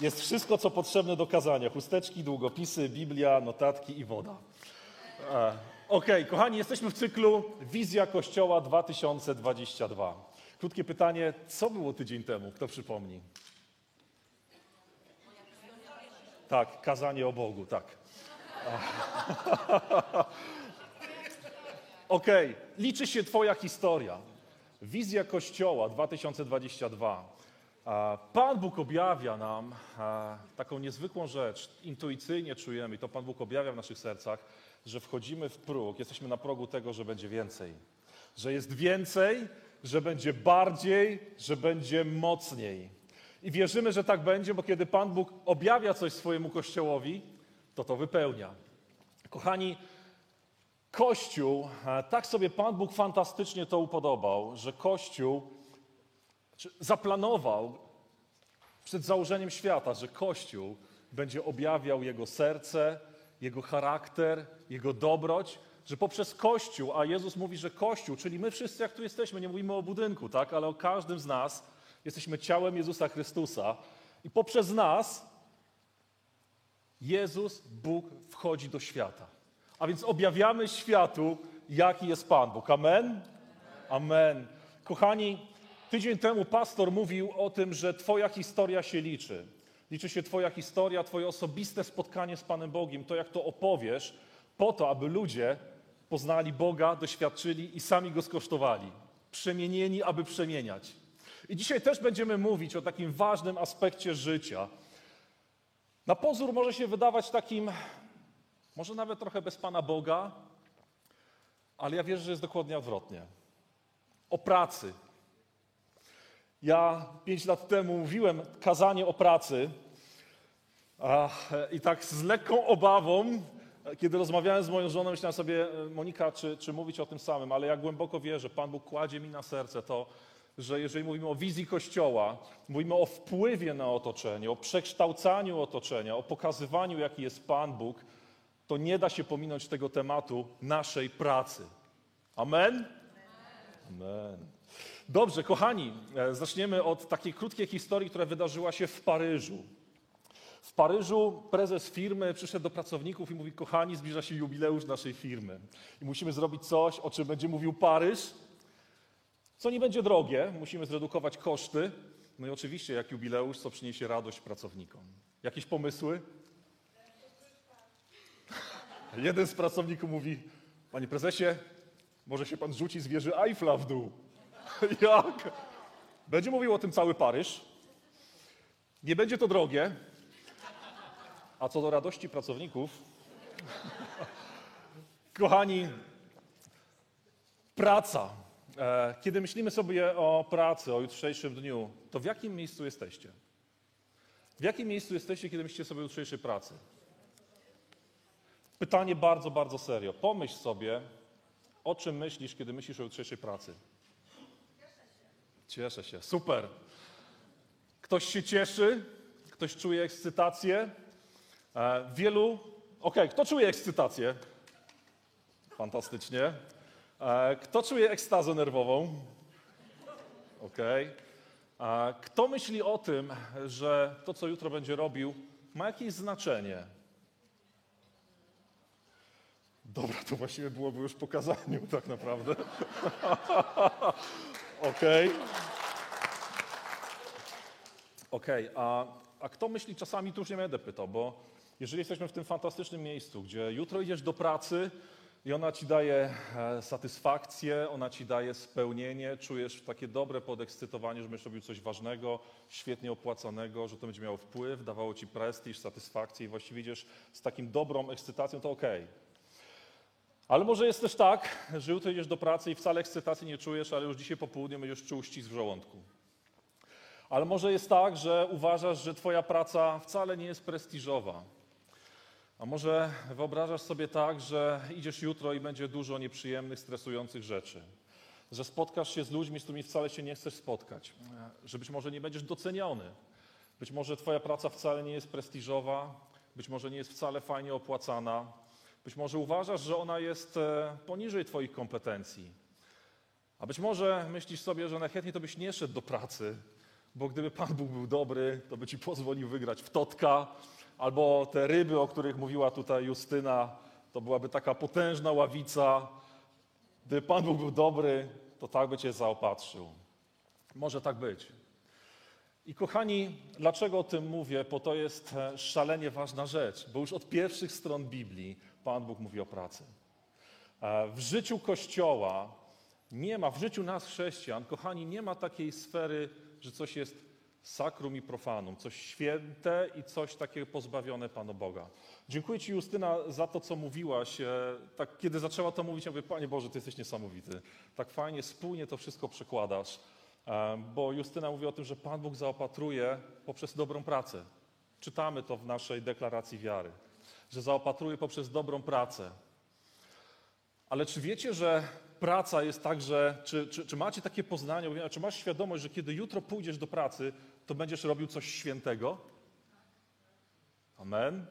Jest wszystko, co potrzebne do kazania. Chusteczki, długopisy, Biblia, notatki i woda. E, Okej, kochani, jesteśmy w cyklu Wizja Kościoła 2022. Krótkie pytanie, co było tydzień temu? Kto przypomni? Tak, kazanie o Bogu, tak. Okej, liczy się Twoja historia. Wizja Kościoła 2022. Pan Bóg objawia nam taką niezwykłą rzecz, intuicyjnie czujemy, i to Pan Bóg objawia w naszych sercach, że wchodzimy w próg, jesteśmy na progu tego, że będzie więcej. Że jest więcej, że będzie bardziej, że będzie mocniej. I wierzymy, że tak będzie, bo kiedy Pan Bóg objawia coś swojemu Kościołowi, to to wypełnia. Kochani, Kościół, tak sobie Pan Bóg fantastycznie to upodobał, że Kościół czy zaplanował przed założeniem świata, że Kościół będzie objawiał Jego serce, Jego charakter, Jego dobroć, że poprzez Kościół, a Jezus mówi, że Kościół, czyli my wszyscy jak tu jesteśmy, nie mówimy o budynku, tak, ale o każdym z nas, jesteśmy ciałem Jezusa Chrystusa i poprzez nas Jezus, Bóg wchodzi do świata. A więc objawiamy światu, jaki jest Pan Bóg. Amen? Amen. Kochani, tydzień temu pastor mówił o tym, że Twoja historia się liczy. Liczy się Twoja historia, Twoje osobiste spotkanie z Panem Bogiem, to jak to opowiesz, po to, aby ludzie poznali Boga, doświadczyli i sami Go skosztowali. Przemienieni, aby przemieniać. I dzisiaj też będziemy mówić o takim ważnym aspekcie życia. Na pozór może się wydawać takim, może nawet trochę bez Pana Boga, ale ja wierzę, że jest dokładnie odwrotnie. O pracy. Ja pięć lat temu mówiłem kazanie o pracy a, i tak z lekką obawą, kiedy rozmawiałem z moją żoną, myślałem sobie, Monika, czy, czy mówić o tym samym, ale ja głęboko wierzę, Pan Bóg kładzie mi na serce to, że jeżeli mówimy o wizji Kościoła, mówimy o wpływie na otoczenie, o przekształcaniu otoczenia, o pokazywaniu, jaki jest Pan Bóg, to nie da się pominąć tego tematu naszej pracy. Amen? Amen. Dobrze, kochani, e, zaczniemy od takiej krótkiej historii, która wydarzyła się w Paryżu. W Paryżu prezes firmy przyszedł do pracowników i mówi: Kochani, zbliża się jubileusz naszej firmy i musimy zrobić coś, o czym będzie mówił Paryż, co nie będzie drogie, musimy zredukować koszty. No i oczywiście, jak jubileusz, co przyniesie radość pracownikom. Jakieś pomysły? Jeden z pracowników mówi: Panie prezesie, może się pan rzuci z wieży Eiffla w dół. Jak? Będzie mówił o tym cały Paryż. Nie będzie to drogie. A co do radości pracowników, kochani, praca. E, Kiedy myślimy sobie o pracy, o jutrzejszym dniu, to w jakim miejscu jesteście? W jakim miejscu jesteście, kiedy myślicie sobie o jutrzejszej pracy? Pytanie bardzo, bardzo serio. Pomyśl sobie, o czym myślisz, kiedy myślisz o jutrzejszej pracy. Cieszę się. Super. Ktoś się cieszy, ktoś czuje ekscytację. E, Wielu. Okej, kto czuje ekscytację? Fantastycznie. E, Kto czuje ekstazę nerwową? Okej. E, Kto myśli o tym, że to, co jutro będzie robił, ma jakieś znaczenie? Dobra, to właściwie byłoby już po kazaniu, tak naprawdę. Okej. Okej, a, a kto myśli czasami, tu już nie będę pytał, bo jeżeli jesteśmy w tym fantastycznym miejscu, gdzie jutro idziesz do pracy i ona ci daje e, satysfakcję, ona ci daje spełnienie, czujesz takie dobre podekscytowanie, że będziesz robił coś ważnego, świetnie opłacanego, że to będzie miało wpływ, dawało ci prestiż, satysfakcję i właściwie idziesz z takim dobrą ekscytacją, to okej. Ale może jest też tak, że jutro idziesz do pracy i wcale ekscytacji nie czujesz, ale już dzisiaj po południu będziesz czuł ścisk w żołądku. Ale może jest tak, że uważasz, że Twoja praca wcale nie jest prestiżowa. A może wyobrażasz sobie tak, że idziesz jutro i będzie dużo nieprzyjemnych, stresujących rzeczy. Że spotkasz się z ludźmi, z którymi wcale się nie chcesz spotkać. Że być może nie będziesz doceniony. Być może Twoja praca wcale nie jest prestiżowa. Być może nie jest wcale fajnie opłacana. Być może uważasz, że ona jest e, poniżej Twoich kompetencji. A być może myślisz sobie, że najchętniej to byś nie szedł do pracy, bo gdyby Pan Bóg był dobry, to by ci pozwolił wygrać w totka, albo te ryby, o których mówiła tutaj Justyna, to byłaby taka potężna ławica. Gdyby Pan Bóg był dobry, to tak by cię zaopatrzył. Może tak być. I kochani, dlaczego o tym mówię? Bo to jest e, szalenie ważna rzecz, bo już od pierwszych stron Biblii Pan Bóg mówi o pracy. E, w życiu Kościoła nie ma, w życiu nas chrześcijan, kochani, nie ma takiej sfery, że coś jest sakrum i profanum, coś święte i coś takiego pozbawione Pana Boga. Dziękuję Ci, Justyna, za to, co mówiłaś. E, tak, kiedy zaczęła to mówić, ja mówię, Panie Boże, Ty jesteś niesamowity. Tak fajnie, spójnie to wszystko przekładasz. E, bo Justyna mówi o tym, że Pan Bóg zaopatruje poprzez dobrą pracę. Czytamy to w naszej deklaracji wiary, że zaopatruje poprzez dobrą pracę. Ale czy wiecie, że praca jest tak, że czy, czy, czy macie takie poznanie, czy masz świadomość, że kiedy jutro pójdziesz do pracy, to będziesz robił coś świętego? Amen.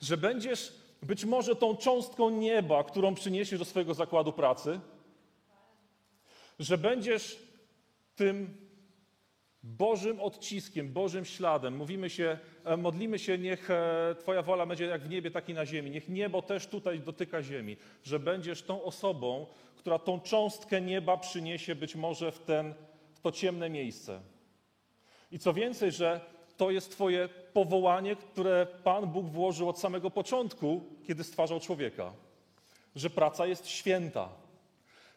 Że będziesz być może tą cząstką nieba, którą przyniesiesz do swojego zakładu pracy? Że będziesz tym Bożym odciskiem, Bożym śladem. Mówimy się, e, modlimy się, niech e, Twoja wola będzie jak w niebie, tak i na ziemi. Niech niebo też tutaj dotyka ziemi. Że będziesz tą osobą, która tą cząstkę nieba przyniesie być może w, ten, w to ciemne miejsce. I co więcej, że to jest Twoje powołanie, które Pan Bóg włożył od samego początku, kiedy stwarzał człowieka. Że praca jest święta,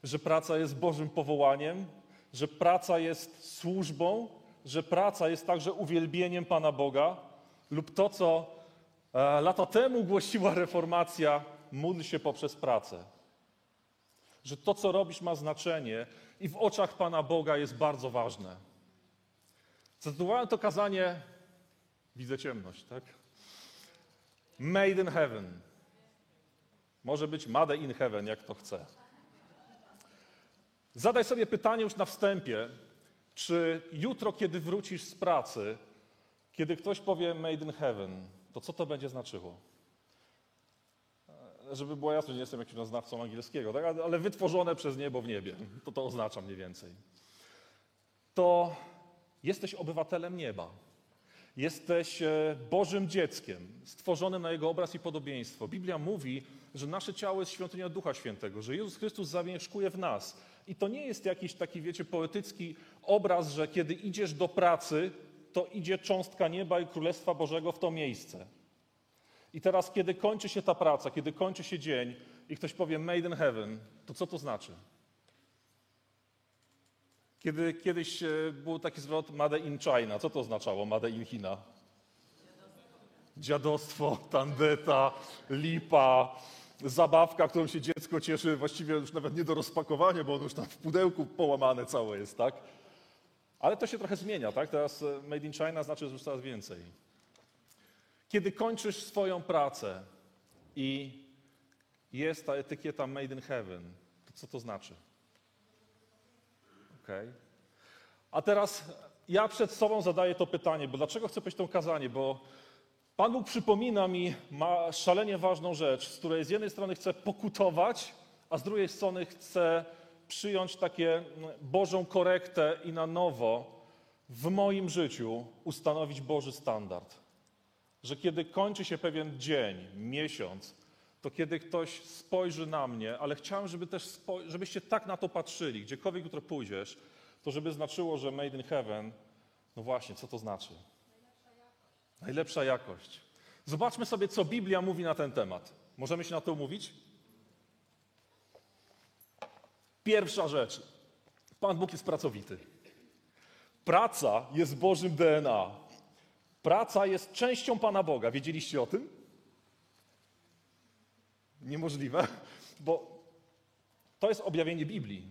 że praca jest Bożym powołaniem, że praca jest służbą, że praca jest także uwielbieniem Pana Boga, lub to, co e, lata temu głosiła reformacja, módl się poprzez pracę. Że to, co robisz, ma znaczenie i w oczach Pana Boga jest bardzo ważne. Zatytułowałem to kazanie, widzę ciemność, tak? Made in heaven. Może być made in heaven, jak to chce. Zadaj sobie pytanie już na wstępie, czy jutro, kiedy wrócisz z pracy, kiedy ktoś powie Made in Heaven, to co to będzie znaczyło? E, żeby było jasne, nie jestem jakimś znawcą angielskiego, tak? ale wytworzone przez niebo w niebie, to to oznacza mniej więcej. To jesteś obywatelem nieba. Jesteś e, Bożym dzieckiem, stworzonym na Jego obraz i podobieństwo. Biblia mówi, że nasze ciało jest świątynią Ducha Świętego, że Jezus Chrystus zamieszkuje w nas. I to nie jest jakiś taki, wiecie, poetycki obraz, że kiedy idziesz do pracy, to idzie cząstka nieba i Królestwa Bożego w to miejsce. I teraz, kiedy kończy się ta praca, kiedy kończy się dzień i ktoś powie Made in Heaven, to co to znaczy? Kiedy kiedyś e, był taki zwrot Made in China, co to oznaczało Made in China? Dziadostwo, tandeta, lipa, zabawka, którą się dziecko cieszy, właściwie już nawet nie do rozpakowania, bo ono już tam w pudełku połamane całe jest, tak? Ale to się trochę zmienia, tak? Teraz e, Made in China znaczy już coraz więcej. Kiedy kończysz swoją pracę i jest ta etykieta Made in Heaven, to co to znaczy? Okay. A teraz ja przed sobą zadaję to pytanie, bo dlaczego chcę powiedzieć to kazanie? Bo Pan Bóg przypomina mi ma szalenie ważną rzecz, z której z jednej strony chcę pokutować, a z drugiej strony chcę przyjąć takie mm, Bożą korektę i na nowo w moim życiu ustanowić Boży standard. Że kiedy kończy się pewien dzień, miesiąc, to kiedy ktoś spojrzy na mnie, ale chciałem, żeby też żebyście tak na to patrzyli, gdziekolwiek jutro pójdziesz, to żeby znaczyło, że Made in Heaven, no właśnie, co to znaczy? Najlepsza jakość. Zobaczmy sobie, co Biblia mówi na ten temat. Możemy się na to umówić? Pierwsza rzecz. Pan Bóg jest pracowity. Praca jest Bożym DNA. Praca jest częścią Pana Boga. Wiedzieliście o tym? Niemożliwe, bo to jest objawienie Biblii.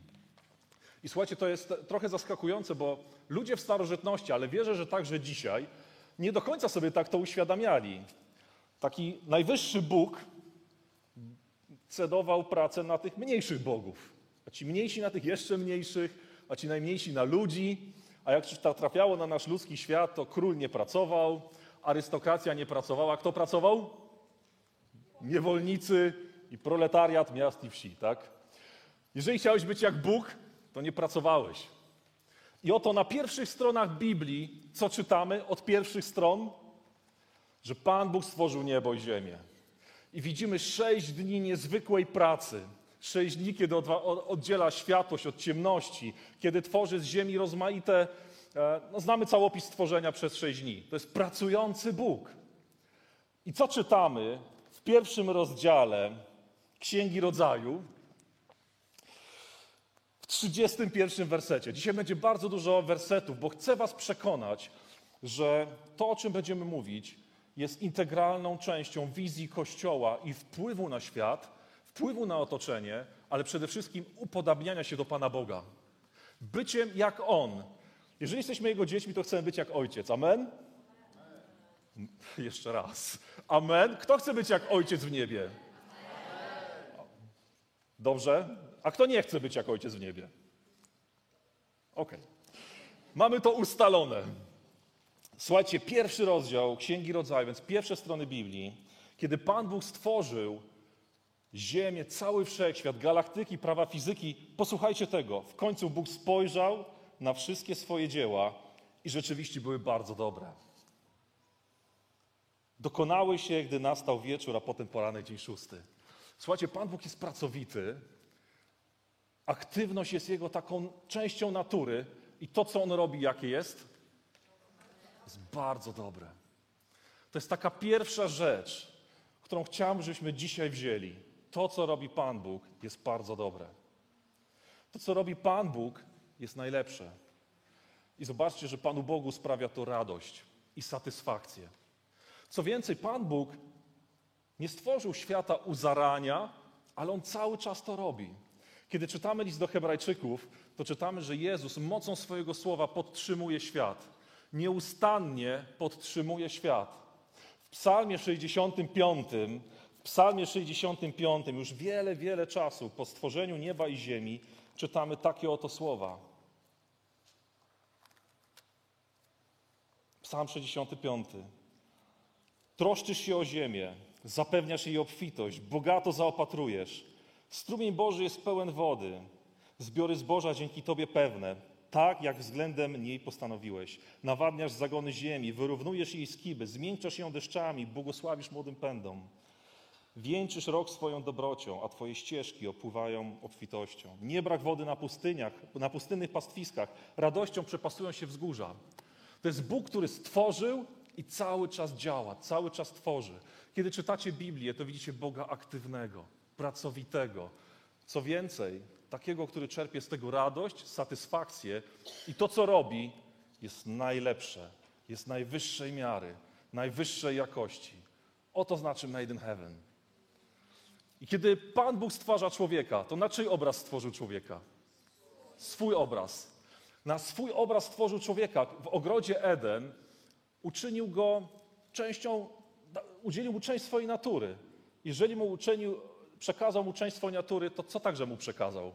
I słuchajcie, to jest trochę zaskakujące, bo ludzie w starożytności, ale wierzę, że także dzisiaj, nie do końca sobie tak to uświadamiali. Taki najwyższy Bóg cedował pracę na tych mniejszych bogów, a ci mniejsi na tych jeszcze mniejszych, a ci najmniejsi na ludzi. A jak to trafiało na nasz ludzki świat, to król nie pracował, arystokracja nie pracowała. Kto pracował? Niewolnicy i proletariat miast i wsi, tak? Jeżeli chciałeś być jak Bóg, to nie pracowałeś. I oto na pierwszych stronach Biblii, co czytamy od pierwszych stron? Że Pan Bóg stworzył niebo i ziemię. I widzimy sześć dni niezwykłej pracy. Sześć dni, kiedy oddziela światłość od ciemności, kiedy tworzy z ziemi rozmaite. E, no, znamy całopis stworzenia przez sześć dni. To jest pracujący Bóg. I co czytamy w pierwszym rozdziale Księgi Rodzaju, 31 wersecie. Dzisiaj będzie bardzo dużo wersetów, bo chcę Was przekonać, że to, o czym będziemy mówić, jest integralną częścią wizji Kościoła i wpływu na świat, wpływu na otoczenie, ale przede wszystkim upodabniania się do Pana Boga. Byciem jak On. Jeżeli jesteśmy Jego dziećmi, to chcemy być jak Ojciec. Amen? Amen. Jeszcze raz. Amen. Kto chce być jak Ojciec w niebie? Dobrze? A kto nie chce być jak Ojciec w niebie? Okej. Okay. Mamy to ustalone. Słuchajcie, pierwszy rozdział Księgi Rodzaju, więc pierwsze strony Biblii, kiedy Pan Bóg stworzył Ziemię, cały wszechświat, galaktyki, prawa fizyki, posłuchajcie tego. W końcu Bóg spojrzał na wszystkie swoje dzieła i rzeczywiście były bardzo dobre. Dokonały się, gdy nastał wieczór, a potem poranek dzień szósty. Słuchajcie, Pan Bóg jest pracowity. Aktywność jest Jego taką częścią natury i to, co On robi, jakie jest? jest bardzo dobre. To jest taka pierwsza rzecz, którą chciałbym, żebyśmy dzisiaj wzięli. To, co robi Pan Bóg, jest bardzo dobre. To, co robi Pan Bóg, jest najlepsze. I zobaczcie, że Panu Bogu sprawia to radość i satysfakcję. Co więcej, Pan Bóg nie stworzył świata u zarania, ale On cały czas to robi. Kiedy czytamy list do Hebrajczyków, to czytamy, że Jezus mocą swojego słowa podtrzymuje świat nieustannie podtrzymuje świat. W Psalmie 65, w Psalmie 65, już wiele, wiele czasu po stworzeniu nieba i ziemi, czytamy takie oto słowa. Psalm 65. Troszczysz się o ziemię, zapewniasz jej obfitość, bogato zaopatrujesz. Strumień Boży jest pełen wody, zbiory zboża dzięki Tobie pewne tak jak względem niej postanowiłeś. Nawadniasz zagony ziemi, wyrównujesz jej skiby, zmiękczasz ją deszczami, błogosławisz młodym pędom. Wieńczysz rok swoją dobrocią, a twoje ścieżki opływają obfitością. Nie brak wody na pustyniach, na pustynnych pastwiskach, radością przepasują się wzgórza. To jest Bóg, który stworzył i cały czas działa, cały czas tworzy. Kiedy czytacie Biblię, to widzicie Boga aktywnego, pracowitego. Co więcej, takiego, który czerpie z tego radość, satysfakcję i to, co robi, jest najlepsze, jest najwyższej miary, najwyższej jakości. Oto znaczy Made in Heaven. I kiedy Pan Bóg stwarza człowieka, to na czyj obraz stworzył człowieka? Swój obraz. Na swój obraz stworzył człowieka. W ogrodzie Eden uczynił go częścią, udzielił mu część swojej natury. Jeżeli mu uczynił przekazał mu część swojej natury, to co także mu przekazał?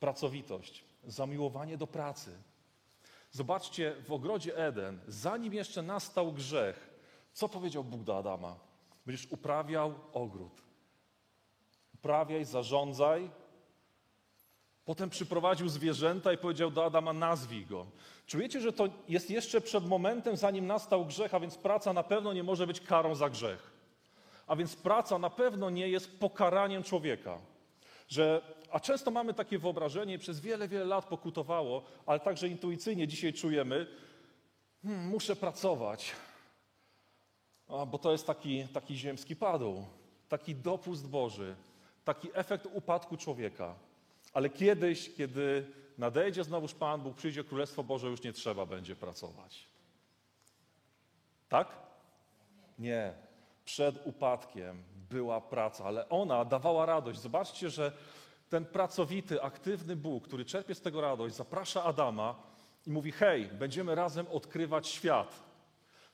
Pracowitość, zamiłowanie do pracy. Zobaczcie, w ogrodzie Eden, zanim jeszcze nastał grzech, co powiedział Bóg do Adama? Będziesz uprawiał ogród. Uprawiaj, zarządzaj. Potem przyprowadził zwierzęta i powiedział do Adama: nazwij go. Czujecie, że to jest jeszcze przed momentem, zanim nastał grzech, a więc praca na pewno nie może być karą za grzech. A więc praca na pewno nie jest pokaraniem człowieka. Że, a często mamy takie wyobrażenie, przez wiele, wiele lat pokutowało, ale także intuicyjnie dzisiaj czujemy, hmm, muszę pracować, a, bo to jest taki, taki ziemski padł, taki dopust Boży, taki efekt upadku człowieka. Ale kiedyś, kiedy nadejdzie znowuż Pan Bóg, przyjdzie Królestwo Boże, już nie trzeba będzie pracować. Tak? Nie przed upadkiem była praca, ale ona dawała radość. Zobaczcie, że ten pracowity, aktywny Bóg, który czerpie z tego radość, zaprasza Adama i mówi: Hej, będziemy razem odkrywać świat.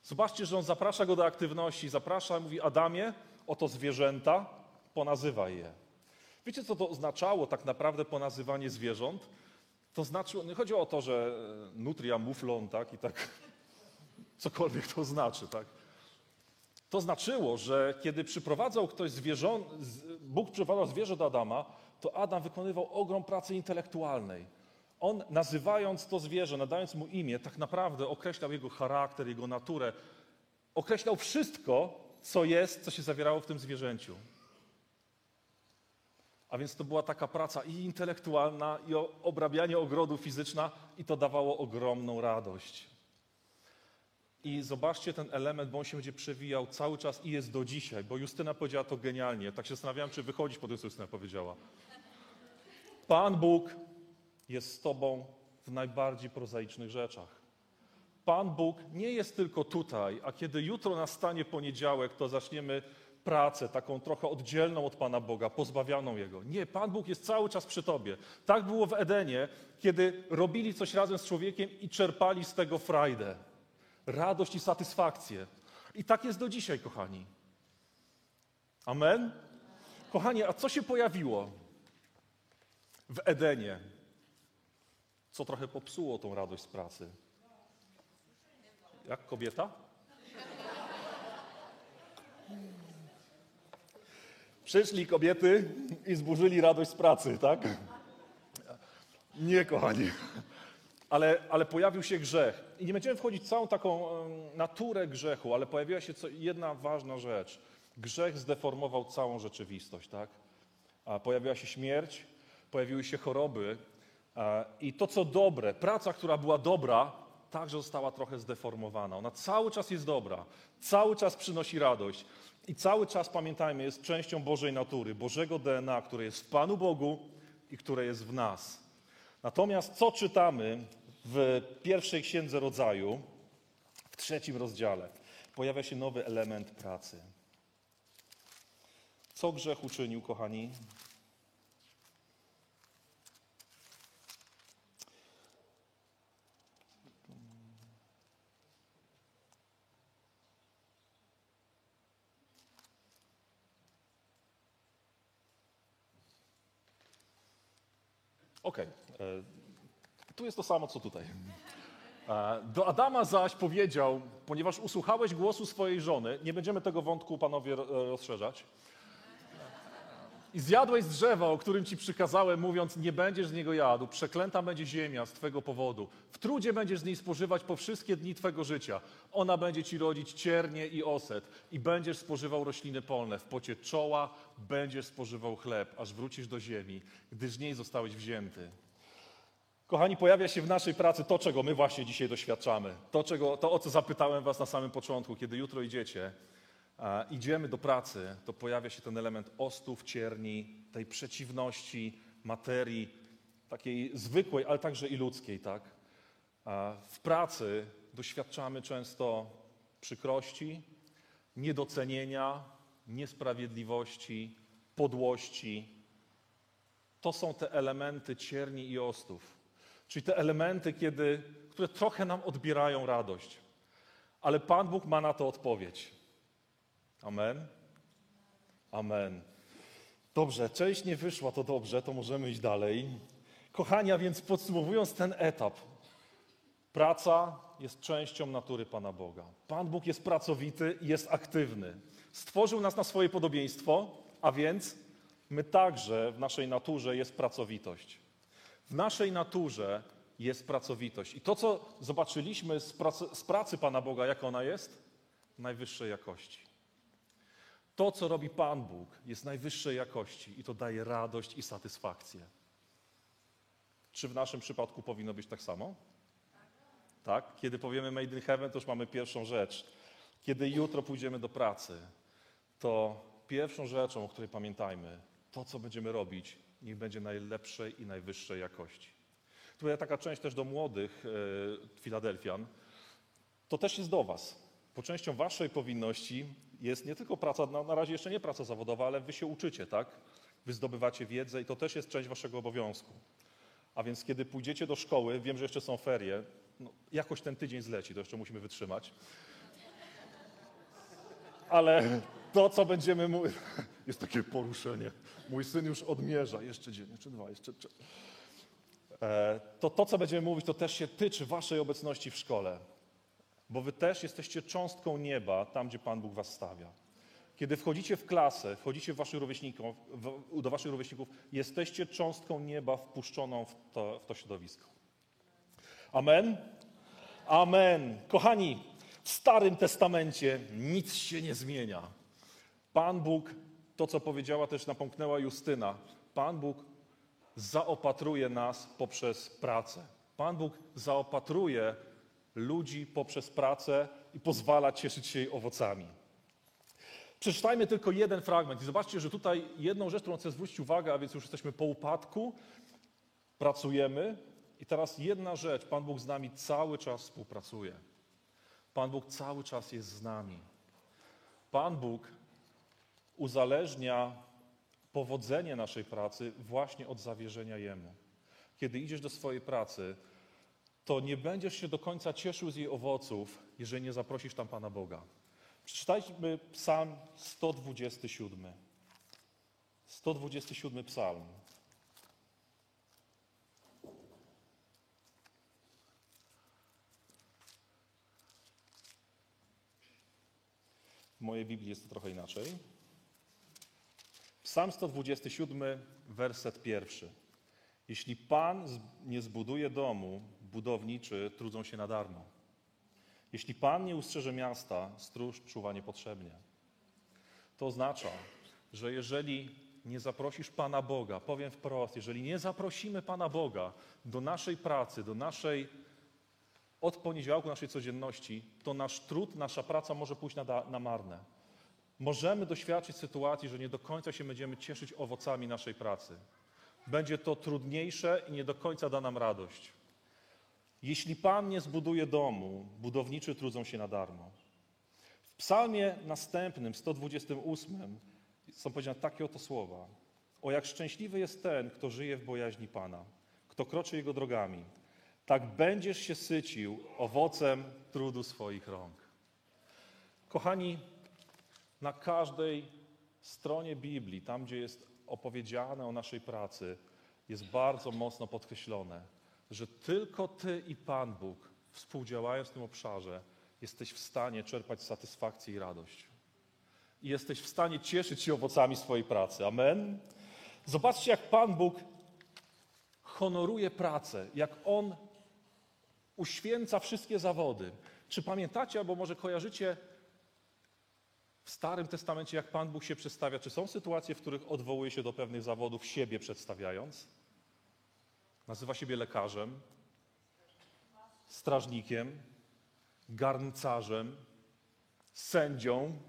Zobaczcie, że on zaprasza go do aktywności, zaprasza i mówi: Adamie, oto zwierzęta, ponazywaj je. Wiecie, co to oznaczało tak naprawdę ponazywanie zwierząt? To znaczy, nie chodzi o to, że nutria, muflon, tak, i tak, cokolwiek to znaczy, tak. To znaczyło, że kiedy przyprowadzał ktoś zwierzę, Bóg przyprowadzał zwierzę do Adama, to Adam wykonywał ogrom pracy intelektualnej. On nazywając to zwierzę, nadając mu imię, tak naprawdę określał jego charakter, jego naturę. Określał wszystko, co jest, co się zawierało w tym zwierzęciu. A więc to była taka praca i intelektualna, i obrabianie ogrodu fizyczna, i to dawało ogromną radość. I zobaczcie ten element, bo on się będzie przewijał cały czas i jest do dzisiaj, bo Justyna powiedziała to genialnie. Tak się zastanawiałem, czy wychodzić po tym, co Justyna powiedziała. Pan Bóg jest z Tobą w najbardziej prozaicznych rzeczach. Pan Bóg nie jest tylko tutaj, a kiedy jutro nastanie poniedziałek, to zaczniemy pracę taką trochę oddzielną od Pana Boga, pozbawioną Jego. Nie, Pan Bóg jest cały czas przy Tobie. Tak było w Edenie, kiedy robili coś razem z człowiekiem i czerpali z tego frajdę, radość i satysfakcję. I tak jest do dzisiaj, kochani. Amen? Kochani, a co się pojawiło w Edenie? Co trochę popsuło tą radość z pracy? Jak kobieta? Przyszli kobiety i zburzyli radość z pracy, tak? Nie, kochani. Ale, ale pojawił się grzech. I nie będziemy wchodzić w całą taką naturę grzechu, ale pojawiła się jedna ważna rzecz. Grzech zdeformował całą rzeczywistość, tak? A pojawiła się śmierć, pojawiły się choroby. I to, co dobre, praca, która była dobra, także została trochę zdeformowana. Ona cały czas jest dobra, cały czas przynosi radość. I cały czas, pamiętajmy, jest częścią Bożej natury, Bożego DNA, które jest w Panu Bogu i które jest w nas. Natomiast co czytamy w pierwszej księdze rodzaju, w trzecim rozdziale? Pojawia się nowy element pracy. Co grzech uczynił, kochani? Okej. Okay. Tu jest to samo, co tutaj. E, do Adama zaś powiedział, ponieważ usłuchałeś głosu swojej żony, nie będziemy tego wątku, panowie, rozszerzać, i zjadłeś z drzewa, o którym ci przykazałem, mówiąc, nie będziesz z niego jadł, przeklęta będzie ziemia z twego powodu. W trudzie będziesz z niej spożywać po wszystkie dni twego życia. Ona będzie ci rodzić ciernie i oset i będziesz spożywał rośliny polne. W pocie czoła będziesz spożywał chleb, aż wrócisz do ziemi, gdyż z niej zostałeś wzięty. Kochani, pojawia się w naszej pracy to, czego my właśnie dzisiaj doświadczamy. To, czego, to o co zapytałem was na samym początku, kiedy jutro idziecie idziemy do pracy, to pojawia się ten element ostów, cierni, tej przeciwności materii, takiej zwykłej, ale także i ludzkiej, tak? W pracy doświadczamy często przykrości, niedocenienia, niesprawiedliwości, podłości. To są te elementy cierni i ostów. Czyli te elementy, kiedy, które trochę nam odbierają radość. Ale Pan Bóg ma na to odpowiedź. Amen? Amen. Dobrze, część nie wyszła, to dobrze, to możemy iść dalej. Kochania, więc podsumowując ten etap, praca jest częścią natury Pana Boga. Pan Bóg jest pracowity i jest aktywny. Stworzył nas na swoje podobieństwo, a więc my także w naszej naturze jest pracowitość. W naszej naturze jest pracowitość. I to, co zobaczyliśmy z pracy, z pracy Pana Boga, jak ona jest? Najwyższej jakości. To, co robi Pan Bóg, jest najwyższej jakości i to daje radość i satysfakcję. Czy w naszym przypadku powinno być tak samo? Tak? Kiedy powiemy Made in Heaven, to już mamy pierwszą rzecz. Kiedy jutro pójdziemy do pracy, to pierwszą rzeczą, o której pamiętajmy, to, co będziemy robić, niech będzie najlepszej i najwyższej jakości. Tu jest taka część też do młodych e, Filadelfian. To też jest do Was. Po częścią Waszej powinności jest nie tylko praca, na razie jeszcze nie praca zawodowa, ale wy się uczycie, tak? Wy zdobywacie wiedzę i to też jest część waszego obowiązku. A więc kiedy pójdziecie do szkoły, wiem, że jeszcze są ferie, no, jakoś ten tydzień zleci, to jeszcze musimy wytrzymać. Ale to, co będziemy mówić, jest takie poruszenie. Mój syn już odmierza, jeszcze dzień, jeszcze dwa, jeszcze trzy. E, To to, co będziemy mówić, to też się tyczy waszej obecności w szkole. Bo wy też jesteście cząstką nieba tam, gdzie Pan Bóg was stawia. Kiedy wchodzicie w klasę, wchodzicie waszych w, do waszych rówieśników, jesteście cząstką nieba wpuszczoną w to, w to środowisko. Amen? Amen. Kochani, w Starym Testamencie nic się nie zmienia. Pan Bóg, to co powiedziała też napomknęła Justyna, Pan Bóg zaopatruje nas poprzez pracę. Pan Bóg zaopatruje ludzi poprzez pracę i pozwala cieszyć się jej owocami. Przeczytajmy tylko jeden fragment i zobaczcie, że tutaj jedną rzecz, którą chcę zwrócić uwagę, a więc już jesteśmy po upadku, pracujemy i teraz jedna rzecz, Pan Bóg z nami cały czas współpracuje. Pan Bóg cały czas jest z nami. Pan Bóg uzależnia powodzenie naszej pracy właśnie od zawierzenia Jemu. Kiedy idziesz do swojej pracy, to nie będziesz się do końca cieszył z jej owoców, jeżeli nie zaprosisz tam Pana Boga. Przeczytajmy Psalm 127. 127 Psalm. W mojej Biblii jest to trochę inaczej. Psalm 127, werset pierwszy. Jeśli Pan nie zbuduje domu, budowniczy trudzą się na darmo. Jeśli Pan nie ustrzeże miasta, stróż czuwa niepotrzebnie. To oznacza, że jeżeli nie zaprosisz Pana Boga, powiem wprost, jeżeli nie zaprosimy Pana Boga do naszej pracy, do naszej od poniedziałku naszej codzienności, to nasz trud, nasza praca może pójść na, na marne. Możemy doświadczyć sytuacji, że nie do końca się będziemy cieszyć owocami naszej pracy. Będzie to trudniejsze i nie do końca da nam radość. Jeśli Pan nie zbuduje domu, budowniczy trudzą się na darmo. W psalmie następnym, 128, są powiedziane takie oto słowa. O jak szczęśliwy jest ten, kto żyje w bojaźni Pana, kto kroczy Jego drogami. Tak będziesz się sycił owocem trudu swoich rąk. Kochani, na każdej stronie Biblii, tam gdzie jest opowiedziane o naszej pracy, jest bardzo mocno podkreślone, że tylko Ty i Pan Bóg, współdziałając w tym obszarze, jesteś w stanie czerpać satysfakcję i radość. I jesteś w stanie cieszyć się owocami swojej pracy. Amen? Zobaczcie, jak Pan Bóg honoruje pracę, jak On uświęca wszystkie zawody. Czy pamiętacie, albo może kojarzycie w Starym Testamencie, jak Pan Bóg się przedstawia? Czy są sytuacje, w których odwołuje się do pewnych zawodów, siebie przedstawiając? Nazywa siebie lekarzem, strażnikiem, garncarzem, sędzią.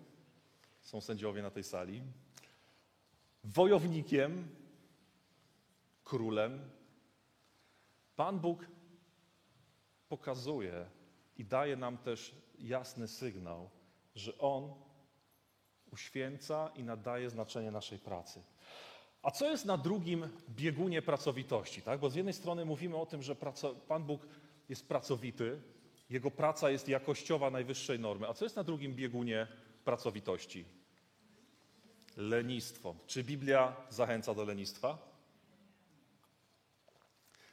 Są sędziowie na tej sali. Wojownikiem, królem. Pan Bóg pokazuje i daje nam też jasny sygnał, że On uświęca i nadaje znaczenie naszej pracy. A co jest na drugim biegunie pracowitości? Tak? Bo z jednej strony mówimy o tym, że Pan Bóg jest pracowity, Jego praca jest jakościowa najwyższej normy. A co jest na drugim biegunie pracowitości? Lenistwo. Czy Biblia zachęca do lenistwa?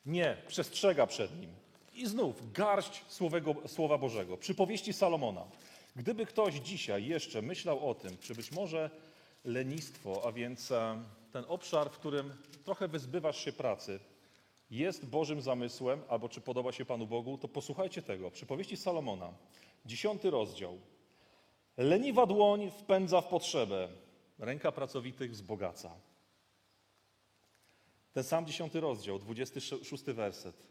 Nie, przestrzega przed nim. I znów garść słowego, Słowa Bożego. Przypowieści Salomona. Gdyby ktoś dzisiaj jeszcze myślał o tym, czy być może lenistwo, a więc e, ten obszar, w którym trochę wyzbywasz się pracy, jest Bożym zamysłem, albo czy podoba się Panu Bogu, to posłuchajcie tego. Przypowieści Salomona, dziesiąty rozdział. Leniwa dłoń wpędza w potrzebę, ręka pracowitych wzbogaca. Ten sam dziesiąty rozdział, 26 werset.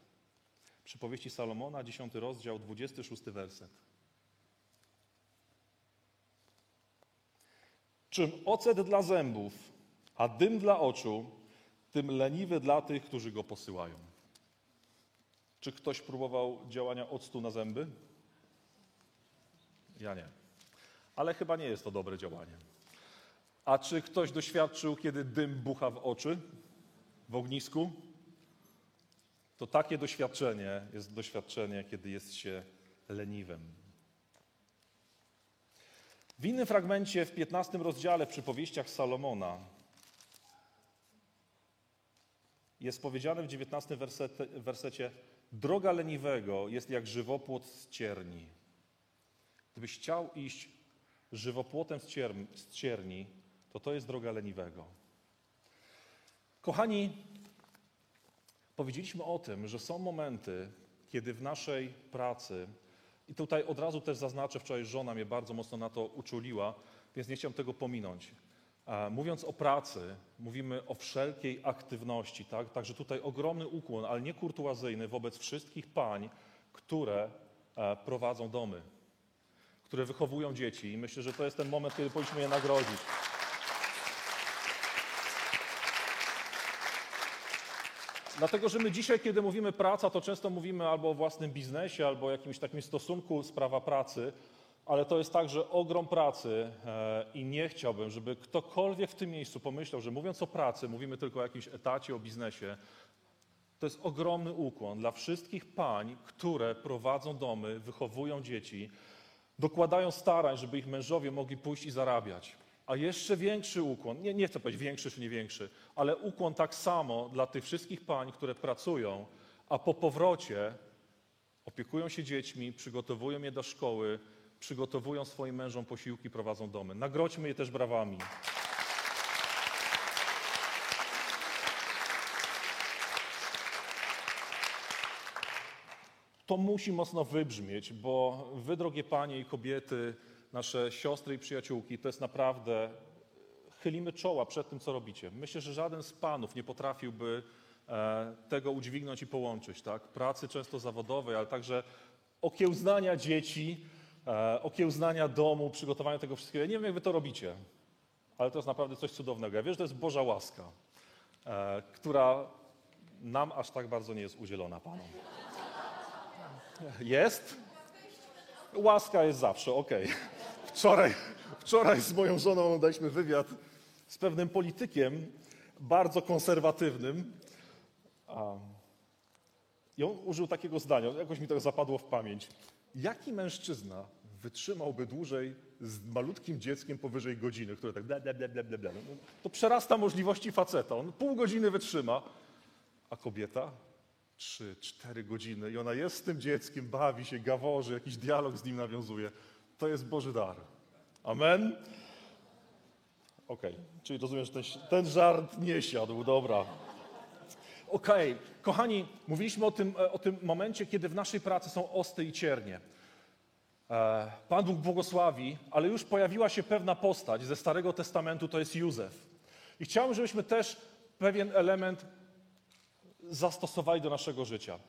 Przypowieści Salomona, 10 rozdział, 26 werset. Czym ocet dla zębów, a dym dla oczu, tym leniwy dla tych, którzy go posyłają. Czy ktoś próbował działania octu na zęby? Ja nie. Ale chyba nie jest to dobre działanie. A czy ktoś doświadczył, kiedy dym bucha w oczy w ognisku? To takie doświadczenie jest doświadczenie, kiedy jest się leniwym. W innym fragmencie, w 15 rozdziale w przypowieściach Salomona, jest powiedziane w 19 wersete, wersecie: Droga leniwego jest jak żywopłot z cierni. Gdybyś chciał iść żywopłotem z, cier- z cierni, to to jest droga leniwego. Kochani, powiedzieliśmy o tym, że są momenty, kiedy w naszej pracy, i tutaj od razu też zaznaczę, wczoraj żona mnie bardzo mocno na to uczuliła, więc nie chciałem tego pominąć. Mówiąc o pracy, mówimy o wszelkiej aktywności, tak? Także tutaj ogromny ukłon, ale nie kurtuazyjny wobec wszystkich pań, które e, prowadzą domy, które wychowują dzieci. I myślę, że to jest ten moment, kiedy powinniśmy je nagrodzić. Dlatego, że my dzisiaj, kiedy mówimy praca, to często mówimy albo o własnym biznesie, albo o jakimś takim stosunku sprawa pracy, ale to jest także ogrom pracy e, i nie chciałbym, żeby ktokolwiek w tym miejscu pomyślał, że mówiąc o pracy, mówimy tylko o jakimś etacie, o biznesie. To jest ogromny ukłon dla wszystkich pań, które prowadzą domy, wychowują dzieci, dokładają starań, żeby ich mężowie mogli pójść i zarabiać. A jeszcze większy ukłon, nie, nie chcę powiedzieć większy czy nie większy, ale ukłon tak samo dla tych wszystkich pań, które pracują, a po powrocie opiekują się dziećmi, przygotowują je do szkoły, przygotowują swoim mężom posiłki, prowadzą domy. Nagrodźmy je też brawami. To musi mocno wybrzmieć, bo wy, drogie panie i kobiety, nasze siostry i przyjaciółki, to jest naprawdę. Chylimy czoła przed tym, co robicie. Myślę, że żaden z panów nie potrafiłby e, tego udźwignąć i połączyć, tak? Pracy często zawodowej, ale także okiełznania dzieci, e, okiełznania domu, przygotowania tego wszystkiego. Ja nie wiem, jak wy to robicie, ale to jest naprawdę coś cudownego. Ja wiem, że to jest Boża łaska, e, która nam aż tak bardzo nie jest udzielona, panom. Jest? Łaska jest zawsze, okej. Wczoraj, wczoraj z moją żoną daliśmy wywiad z pewnym politykiem, bardzo konserwatywnym. I on użył takiego zdania, jakoś mi to zapadło w pamięć. Jaki mężczyzna wytrzymałby dłużej z malutkim dzieckiem powyżej godziny, które tak bla, bla, bla, bla, bla. No, To przerasta możliwości faceta. On pół godziny wytrzyma, a kobieta trzy, cztery godziny i ona jest z tym dzieckiem, bawi się, gaworzy, jakiś dialog z nim nawiązuje. To jest Boży dar. Amen? Okej, czyli rozumiem, że ten, ten żart nie siadł, dobra. Okej, kochani, mówiliśmy o tym, e, o tym momencie, kiedy w naszej pracy są osty i ciernie. E, Pan Bóg błogosławi, ale już pojawiła się pewna postać ze Starego Testamentu, to jest Józef. I chciałbym, żebyśmy też pewien element zastosowali do naszego życia.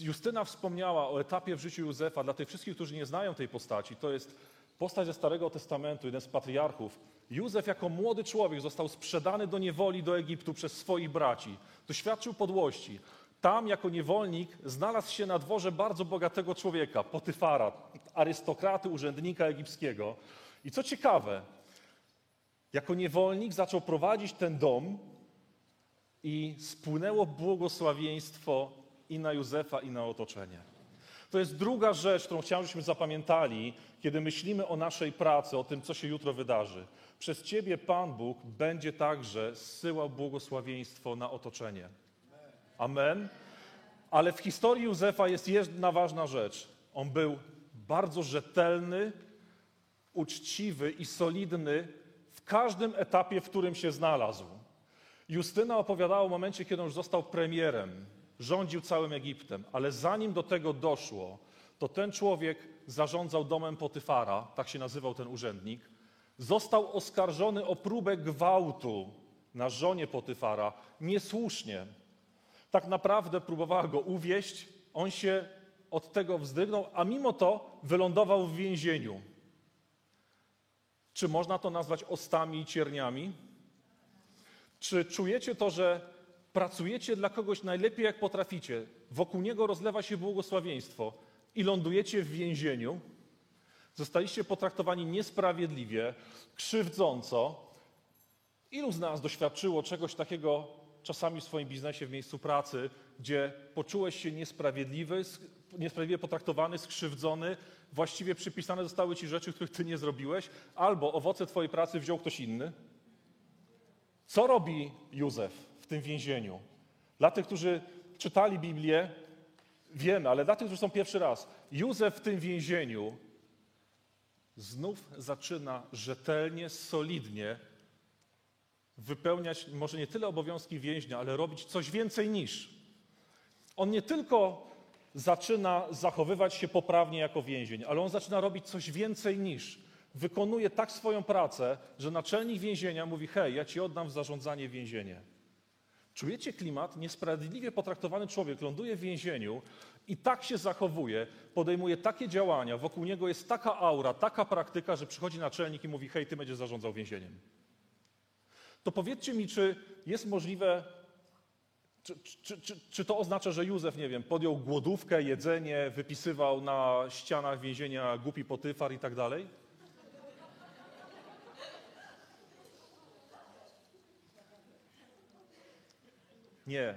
Justyna wspomniała o etapie w życiu Józefa. Dla tych wszystkich, którzy nie znają tej postaci, to jest postać ze Starego Testamentu, jeden z patriarchów. Józef jako młody człowiek został sprzedany do niewoli do Egiptu przez swoich braci. Doświadczył podłości. Tam jako niewolnik znalazł się na dworze bardzo bogatego człowieka, Potyfara, arystokraty, urzędnika egipskiego. I co ciekawe, jako niewolnik zaczął prowadzić ten dom, i spłynęło błogosławieństwo i na Józefa, i na otoczenie. To jest druga rzecz, którą chciałem, żebyśmy zapamiętali, kiedy myślimy o naszej pracy, o tym, co się jutro wydarzy. Przez Ciebie Pan Bóg będzie także zsyłał błogosławieństwo na otoczenie. Amen. Ale w historii Józefa jest jedna ważna rzecz. On był bardzo rzetelny, uczciwy i solidny w każdym etapie, w którym się znalazł. Justyna opowiadała o momencie, kiedy on już został premierem, rządził całym Egiptem, ale zanim do tego doszło, to ten człowiek zarządzał domem Potyfara, tak się nazywał ten urzędnik, został oskarżony o próbę gwałtu na żonie Potyfara niesłusznie. Tak naprawdę próbowała go uwieść, on się od tego wzdrygnął, a mimo to wylądował w więzieniu. Czy można to nazwać ostami i cierniami? Czy czujecie to, że pracujecie dla kogoś najlepiej jak potraficie, wokół niego rozlewa się błogosławieństwo i lądujecie w więzieniu? Zostaliście potraktowani niesprawiedliwie, krzywdząco. Ilu z nas doświadczyło czegoś takiego czasami w swoim biznesie, w miejscu pracy, gdzie poczułeś się niesprawiedliwy, niesprawiedliwie potraktowany, skrzywdzony, właściwie przypisane zostały ci rzeczy, których ty nie zrobiłeś, albo owoce twojej pracy wziął ktoś inny? Co robi Józef w tym więzieniu? Dla tych, którzy czytali Biblię, wiemy, ale dla tych, którzy są pierwszy raz, Józef w tym więzieniu znów zaczyna rzetelnie, solidnie wypełniać może nie tyle obowiązki więźnia, ale robić coś więcej niż. On nie tylko zaczyna zachowywać się poprawnie jako więzień, ale on zaczyna robić coś więcej niż. Wykonuje tak swoją pracę, że naczelnik więzienia mówi: Hej, ja ci oddam w zarządzanie więzienie. Czujecie klimat? Niesprawiedliwie potraktowany człowiek ląduje w więzieniu i tak się zachowuje, podejmuje takie działania, wokół niego jest taka aura, taka praktyka, że przychodzi naczelnik i mówi: Hej, ty będziesz zarządzał więzieniem. To powiedzcie mi, czy jest możliwe, czy, czy, czy, czy to oznacza, że Józef, nie wiem, podjął głodówkę, jedzenie, wypisywał na ścianach więzienia głupi potyfar i tak dalej? Nie.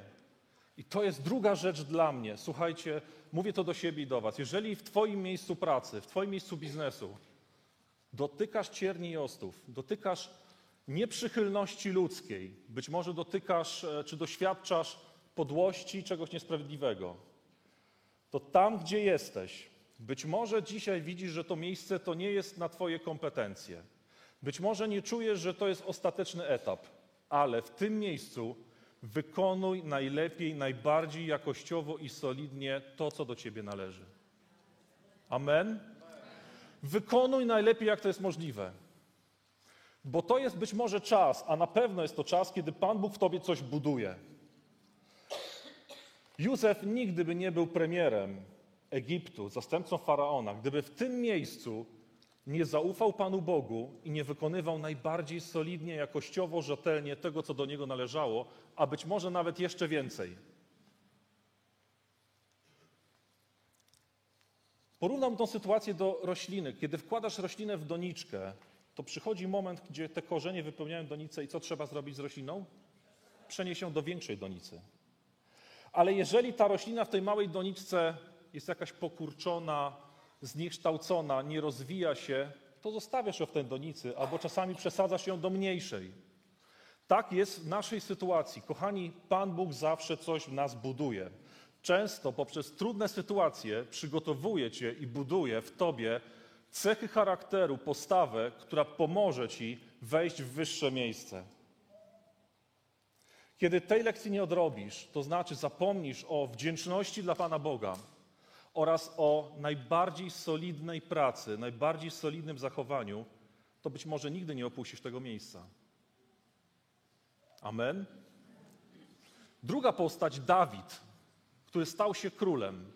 I to jest druga rzecz dla mnie. Słuchajcie, mówię to do siebie i do Was. Jeżeli w Twoim miejscu pracy, w Twoim miejscu biznesu dotykasz cierni i ostów, dotykasz nieprzychylności ludzkiej, być może dotykasz e, czy doświadczasz podłości, czegoś niesprawiedliwego, to tam, gdzie jesteś, być może dzisiaj widzisz, że to miejsce to nie jest na Twoje kompetencje. Być może nie czujesz, że to jest ostateczny etap, ale w tym miejscu wykonuj najlepiej, najbardziej jakościowo i solidnie to, co do Ciebie należy. Amen? Wykonuj najlepiej, jak to jest możliwe. Bo to jest być może czas, a na pewno jest to czas, kiedy Pan Bóg w Tobie coś buduje. Józef nigdy by nie był premierem Egiptu, zastępcą faraona, gdyby w tym miejscu nie zaufał Panu Bogu i nie wykonywał najbardziej solidnie, jakościowo, rzetelnie tego, co do niego należało, a być może nawet jeszcze więcej. Porównam tą sytuację do rośliny. Kiedy wkładasz roślinę w doniczkę, to przychodzi moment, gdzie te korzenie wypełniają donicę i co trzeba zrobić z rośliną? Przenieść ją do większej donicy. Ale jeżeli ta roślina w tej małej doniczce jest jakaś pokurczona, zniekształcona, nie rozwija się, to zostawiasz ją w tej donicy, albo czasami przesadzasz ją do mniejszej. Tak jest w naszej sytuacji. Kochani, Pan Bóg zawsze coś w nas buduje. Często poprzez trudne sytuacje przygotowuje Cię i buduje w Tobie cechy charakteru, postawę, która pomoże Ci wejść w wyższe miejsce. Kiedy tej lekcji nie odrobisz, to znaczy zapomnisz o wdzięczności dla Pana Boga oraz o najbardziej solidnej pracy, najbardziej solidnym zachowaniu, to być może nigdy nie opuścisz tego miejsca. Amen. Druga postać, Dawid, który stał się królem.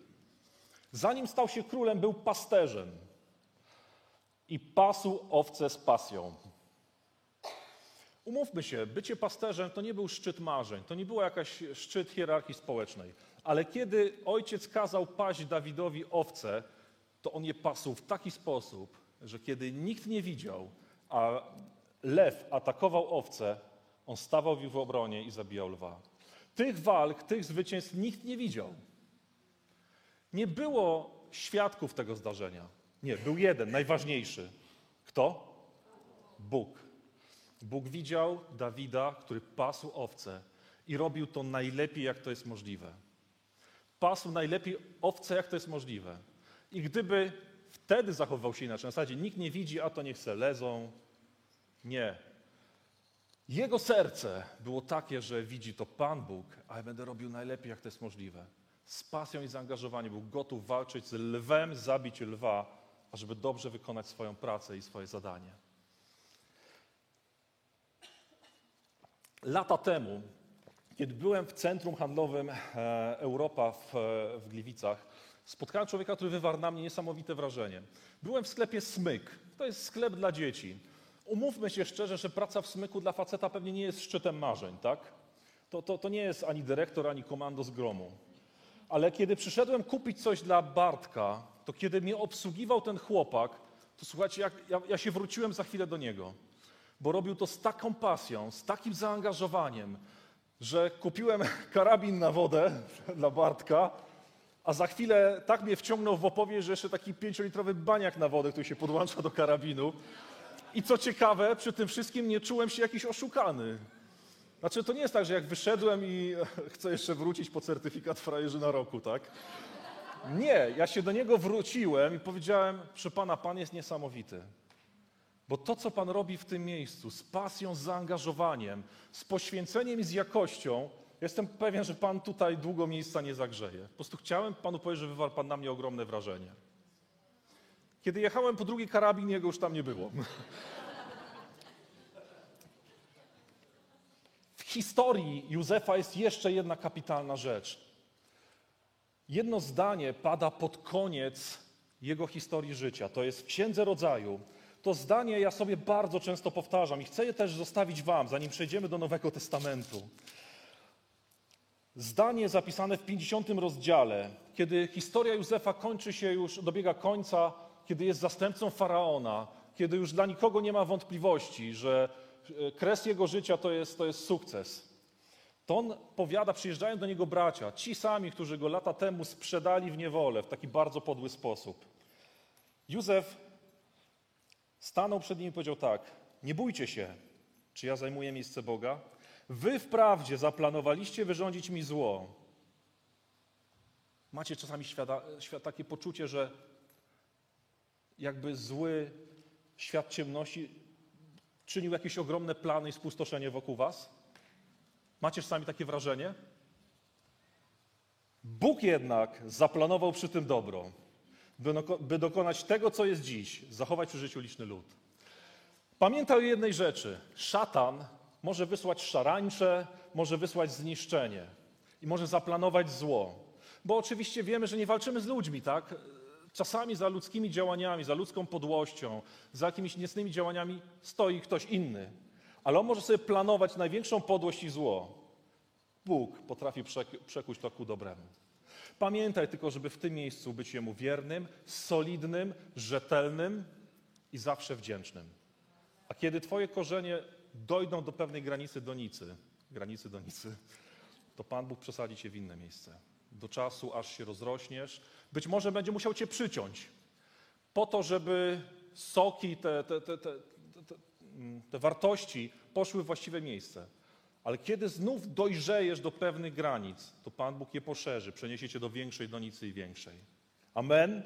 Zanim stał się królem, był pasterzem i pasł owce z pasją. Umówmy się, bycie pasterzem to nie był szczyt marzeń, to nie była jakaś szczyt hierarchii społecznej. Ale kiedy ojciec kazał paść Dawidowi owce, to on je pasł w taki sposób, że kiedy nikt nie widział, a lew atakował owce, on stawał w ich obronie i zabijał lwa. Tych walk, tych zwycięstw nikt nie widział. Nie było świadków tego zdarzenia. Nie, był jeden, najważniejszy. Kto? Bóg. Bóg widział Dawida, który pasł owce i robił to najlepiej, jak to jest możliwe. Pasł najlepiej owce, jak to jest możliwe. I gdyby wtedy zachował się inaczej, na zasadzie nikt nie widzi, a to niech se lezą. Nie. Jego serce było takie, że widzi to Pan Bóg, a ja będę robił najlepiej, jak to jest możliwe. Z pasją i zaangażowaniem był gotów walczyć z lwem, zabić lwa, ażeby dobrze wykonać swoją pracę i swoje zadanie. Lata temu, kiedy byłem w centrum handlowym e, Europa w, e, w Gliwicach, spotkałem człowieka, który wywarł na mnie niesamowite wrażenie. Byłem w sklepie Smyk. To jest sklep dla dzieci. Umówmy się szczerze, że praca w Smyku dla faceta pewnie nie jest szczytem marzeń, tak? To, to, to nie jest ani dyrektor, ani komando z gromu. Ale kiedy przyszedłem kupić coś dla Bartka, to kiedy mnie obsługiwał ten chłopak, to słuchajcie, jak, ja, ja się wróciłem za chwilę do niego. bo robił to z taką pasją, z takim zaangażowaniem, że kupiłem karabin na wodę dla Bartka, a za chwilę tak mnie wciągnął w opowieść, że jeszcze taki pięciolitrowy baniak na wodę, który się podłącza do karabinu. I co ciekawe, przy tym wszystkim nie czułem się jakiś oszukany. Znaczy, to nie jest tak, że jak wyszedłem i chcę jeszcze wrócić po certyfikat frajerzy na roku, tak? Nie, ja się do niego wróciłem i powiedziałem, proszę pana, pan jest niesamowity. Bo to, co pan robi w tym miejscu, z pasją, z zaangażowaniem, z poświęceniem i z jakością, jestem pewien, że pan tutaj długo miejsca nie zagrzeje. Po prostu chciałem panu powiedzieć, że wywarł pan na mnie ogromne wrażenie. Kiedy jechałem po drugi karabin, jego już tam nie było. W historii Józefa jest jeszcze jedna kapitalna rzecz. Jedno zdanie pada pod koniec jego historii życia. To jest w Księdze Rodzaju. To zdanie ja sobie bardzo często powtarzam i chcę je też zostawić Wam, zanim przejdziemy do Nowego Testamentu. Zdanie zapisane w 50 rozdziale, kiedy historia Józefa kończy się już, dobiega końca, kiedy jest zastępcą faraona, kiedy już dla nikogo nie ma wątpliwości, że e, kres jego życia to jest, to jest sukces. To on powiada, przyjeżdżają do niego bracia, ci sami, którzy go lata temu sprzedali w niewolę w taki bardzo podły sposób. Józef stanął przed nimi i powiedział tak: Nie bójcie się, czy ja zajmuję miejsce Boga? Wy wprawdzie zaplanowaliście wyrządzić mi zło. Macie czasami świata, świat, takie poczucie, że jakby zły świat ciemności czynił jakieś ogromne plany i spustoszenie wokół was? Macie czasami takie wrażenie? Bóg jednak zaplanował przy tym dobro, by dokonać tego, co jest dziś, zachować przy życiu liczny lud. Pamiętaj o jednej rzeczy. Szatan może wysłać szarańcze, może wysłać zniszczenie i może zaplanować zło. Bo oczywiście wiemy, że nie walczymy z ludźmi, tak? Czasami za ludzkimi działaniami, za ludzką podłością, za jakimiś niecnymi działaniami stoi ktoś inny. Ale on może sobie planować największą podłość i zło. Bóg potrafi przekuć to ku dobremu. Pamiętaj tylko, żeby w tym miejscu być Jemu wiernym, solidnym, rzetelnym i zawsze wdzięcznym. A kiedy Twoje korzenie dojdą do pewnej granicy donicy, granicy donicy, to Pan Bóg przesadzi Cię w inne miejsce. Do czasu, aż się rozrośniesz. Być może będzie musiał Cię przyciąć po to, żeby soki, te, te, te, te, te wartości poszły w właściwe miejsce. Ale kiedy znów dojrzejesz do pewnych granic, to Pan Bóg je poszerzy, przeniesie cię do większej donicy i większej. Amen?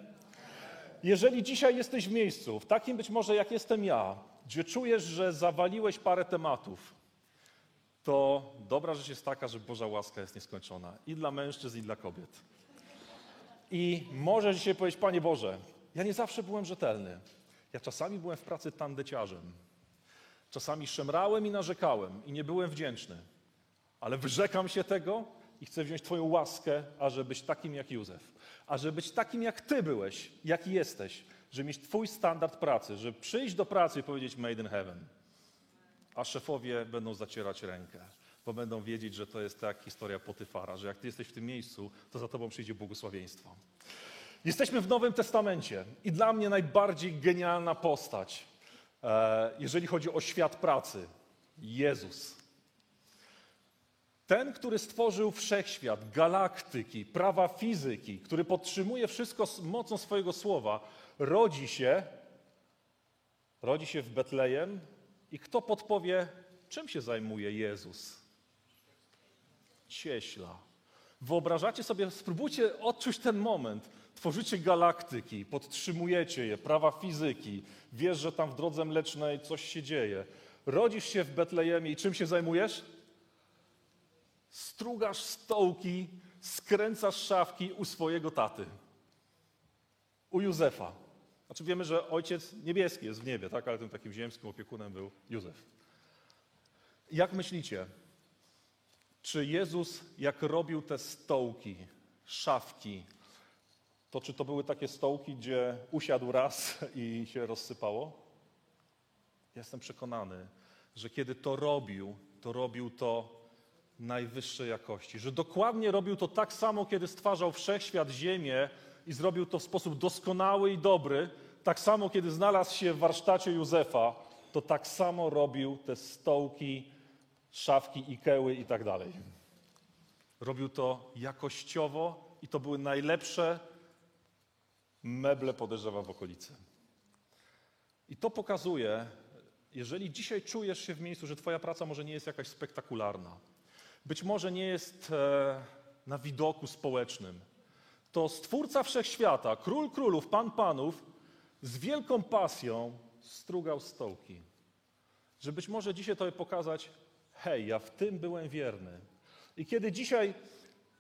Jeżeli dzisiaj jesteś w miejscu, w takim być może jak jestem ja, gdzie czujesz, że zawaliłeś parę tematów, to dobra rzecz jest taka, że Boża łaska jest nieskończona i dla mężczyzn, i dla kobiet. I możesz dzisiaj powiedzieć, Panie Boże, ja nie zawsze byłem rzetelny. Ja czasami byłem w pracy tandeciarzem. Czasami szemrałem i narzekałem i nie byłem wdzięczny. Ale wyrzekam się tego i chcę wziąć Twoją łaskę, ażeby być takim jak Józef. Ażeby być takim jak Ty byłeś, jaki jesteś. Żeby mieć Twój standard pracy, żeby przyjść do pracy i powiedzieć made in heaven. A szefowie będą zacierać rękę, bo będą wiedzieć, że to jest tak historia Potyfara, że jak Ty jesteś w tym miejscu, to za Tobą przyjdzie błogosławieństwo. Jesteśmy w Nowym Testamencie i dla mnie najbardziej genialna postać, e, jeżeli chodzi o świat pracy. Jezus. Ten, który stworzył wszechświat, galaktyki, prawa fizyki, który podtrzymuje wszystko mocą swojego słowa, rodzi się, rodzi się w Betlejem i kto podpowie, czym się zajmuje Jezus? Cieśla. Wyobrażacie sobie, spróbujcie odczuć ten moment. Tworzycie galaktyki, podtrzymujecie je, prawa fizyki, wiesz, że tam w drodze mlecznej coś się dzieje. Rodzisz się w Betlejemie i czym się zajmujesz? Strugasz stołki, skręcasz szafki u swojego taty. U Józefa. Znaczy wiemy, że ojciec niebieski jest w niebie, tak? ale tym takim ziemskim opiekunem był Józef. Jak myślicie, czy Jezus, jak robił te stołki, szafki, to czy to były takie stołki, gdzie usiadł raz i się rozsypało? Jestem przekonany, że kiedy to robił, to robił to najwyższej jakości. Że dokładnie robił to tak samo, kiedy stwarzał wszechświat, ziemię i zrobił to w sposób doskonały i dobry, tak samo kiedy znalazł się w warsztacie Józefa to tak samo robił te stołki, szafki, Ikeły i tak dalej. Robił to jakościowo i to były najlepsze meble, podejrzewam, w okolicy. I to pokazuje, jeżeli dzisiaj czujesz się w miejscu, że Twoja praca może nie jest jakaś spektakularna, być może nie jest e, na widoku społecznym, to Stwórca Wszechświata, Król Królów, Pan Panów, z wielką pasją strugał stołki. Że być może dzisiaj to pokazać, hej, ja w tym byłem wierny. I kiedy dzisiaj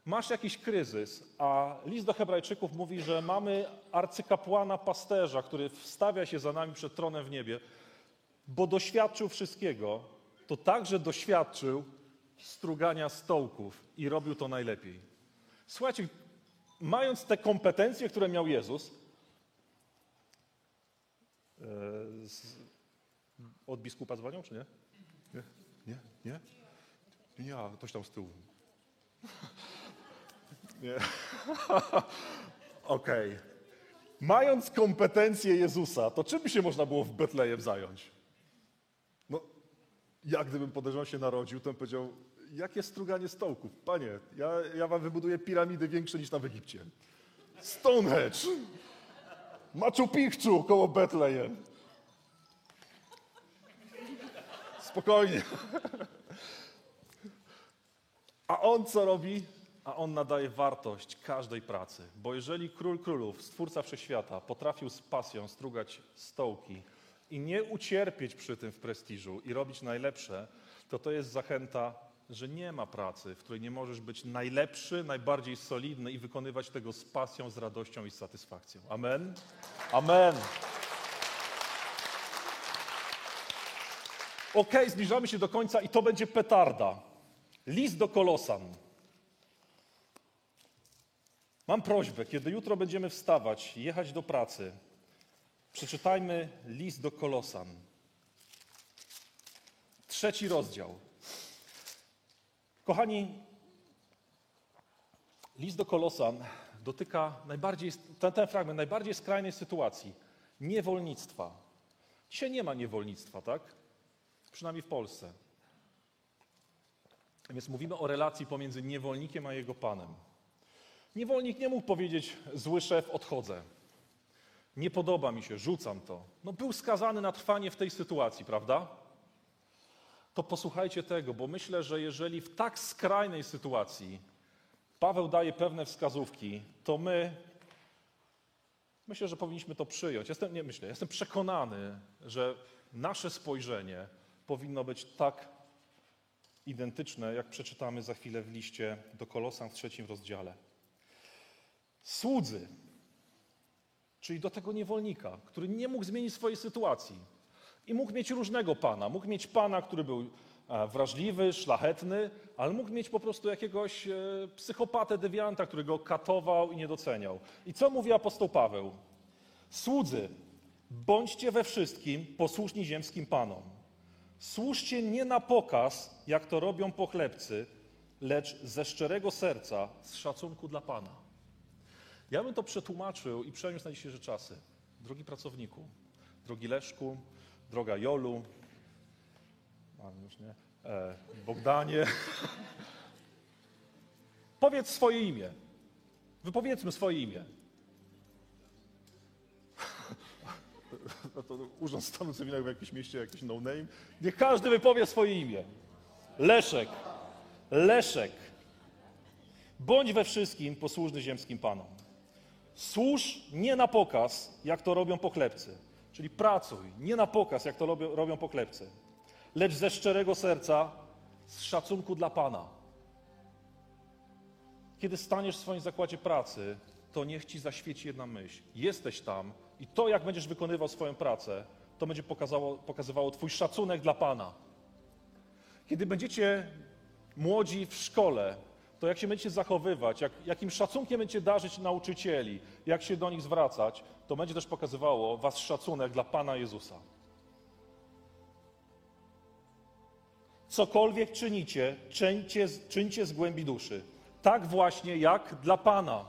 masz jakiś kryzys, a list do Hebrajczyków mówi, że mamy arcykapłana pasterza, który wstawia się za nami przed tronem w niebie, bo doświadczył wszystkiego, to także doświadczył strugania stołków i robił to najlepiej. Słuchajcie, mając te kompetencje, które miał Jezus, e, od biskupa dzwonią, czy nie? Nie? Nie? Nie? Nie, ja, ktoś tam z tyłu. Nie. Okej. Mając kompetencje Jezusa, to czym się można było w Betlejem zająć? No, ja gdybym podejrzewam się narodził, to bym powiedział, jakie struganie stołków? Panie, ja, ja wam wybuduję piramidy większe niż na w Egipcie. Stonehenge. Machu Picchu koło Betlejem. Spokojnie. A on co robi? A on nadaje wartość każdej pracy. Bo jeżeli król królów, stwórca wszechświata, potrafił z pasją strugać stołki i nie ucierpieć przy tym w prestiżu i robić najlepsze, to to jest zachęta, że nie ma pracy, w której nie możesz być najlepszy, najbardziej solidny i wykonywać tego z pasją, z radością i z satysfakcją. Amen? Amen. Ok, zbliżamy się do końca i to będzie petarda. List do Kolosan. Mam prośbę, kiedy jutro będziemy wstawać, jechać do pracy, przeczytajmy list do Kolosan. Trzeci rozdział. Kochani, list do Kolosan dotyka najbardziej, ten, ten fragment najbardziej skrajnej sytuacji niewolnictwa. Dzisiaj nie ma niewolnictwa, tak? Przynajmniej w Polsce. Więc mówimy o relacji pomiędzy niewolnikiem a jego panem. Niewolnik nie mógł powiedzieć: Zły szef, odchodzę. Nie podoba mi się, rzucam to. No, był skazany na trwanie w tej sytuacji, prawda? To posłuchajcie tego, bo myślę, że jeżeli w tak skrajnej sytuacji Paweł daje pewne wskazówki, to my myślę, że powinniśmy to przyjąć. Jestem, nie myślę, jestem przekonany, że nasze spojrzenie powinno być tak identyczne, jak przeczytamy za chwilę w liście do Kolosan w trzecim rozdziale. Słudzy, czyli do tego niewolnika, który nie mógł zmienić swojej sytuacji i mógł mieć różnego pana. Mógł mieć pana, który był e, wrażliwy, szlachetny, ale mógł mieć po prostu jakiegoś e, psychopatę, dewianta, który go katował i nie doceniał. I co mówi apostoł Paweł? Słudzy, bądźcie we wszystkim posłuszni ziemskim panom. Służcie nie na pokaz, jak to robią pochlebcy, lecz ze szczerego serca, z szacunku dla Pana. Ja bym to przetłumaczył i przeniósł na dzisiejsze czasy. Drogi pracowniku, drogi Leszku, droga Jolu, już nie, e, Bogdanie, powiedz swoje imię. Wypowiedzmy swoje imię. no to Urząd Stanu Cywilnego w jakimś mieście, jakiś no-name. Niech każdy wypowie swoje imię. Leszek. Leszek. Bądź we wszystkim posłuszny ziemskim panom. Służ nie na pokaz, jak to robią pochlebcy. Czyli pracuj, nie na pokaz, jak to robią, robią pochlebcy. Lecz ze szczerego serca, z szacunku dla Pana. Kiedy staniesz w swoim zakładzie pracy, to niech ci zaświeci jedna myśl. Jesteś tam i to, jak będziesz wykonywał swoją pracę, to będzie pokazało, pokazywało Twój szacunek dla Pana. Kiedy będziecie młodzi w szkole, to jak się będziecie zachowywać, jak, jakim szacunkiem będziecie darzyć nauczycieli, jak się do nich zwracać, to będzie też pokazywało Was szacunek dla Pana Jezusa. Cokolwiek czynicie, czyńcie, czyńcie z głębi duszy. Tak właśnie jak dla Pana.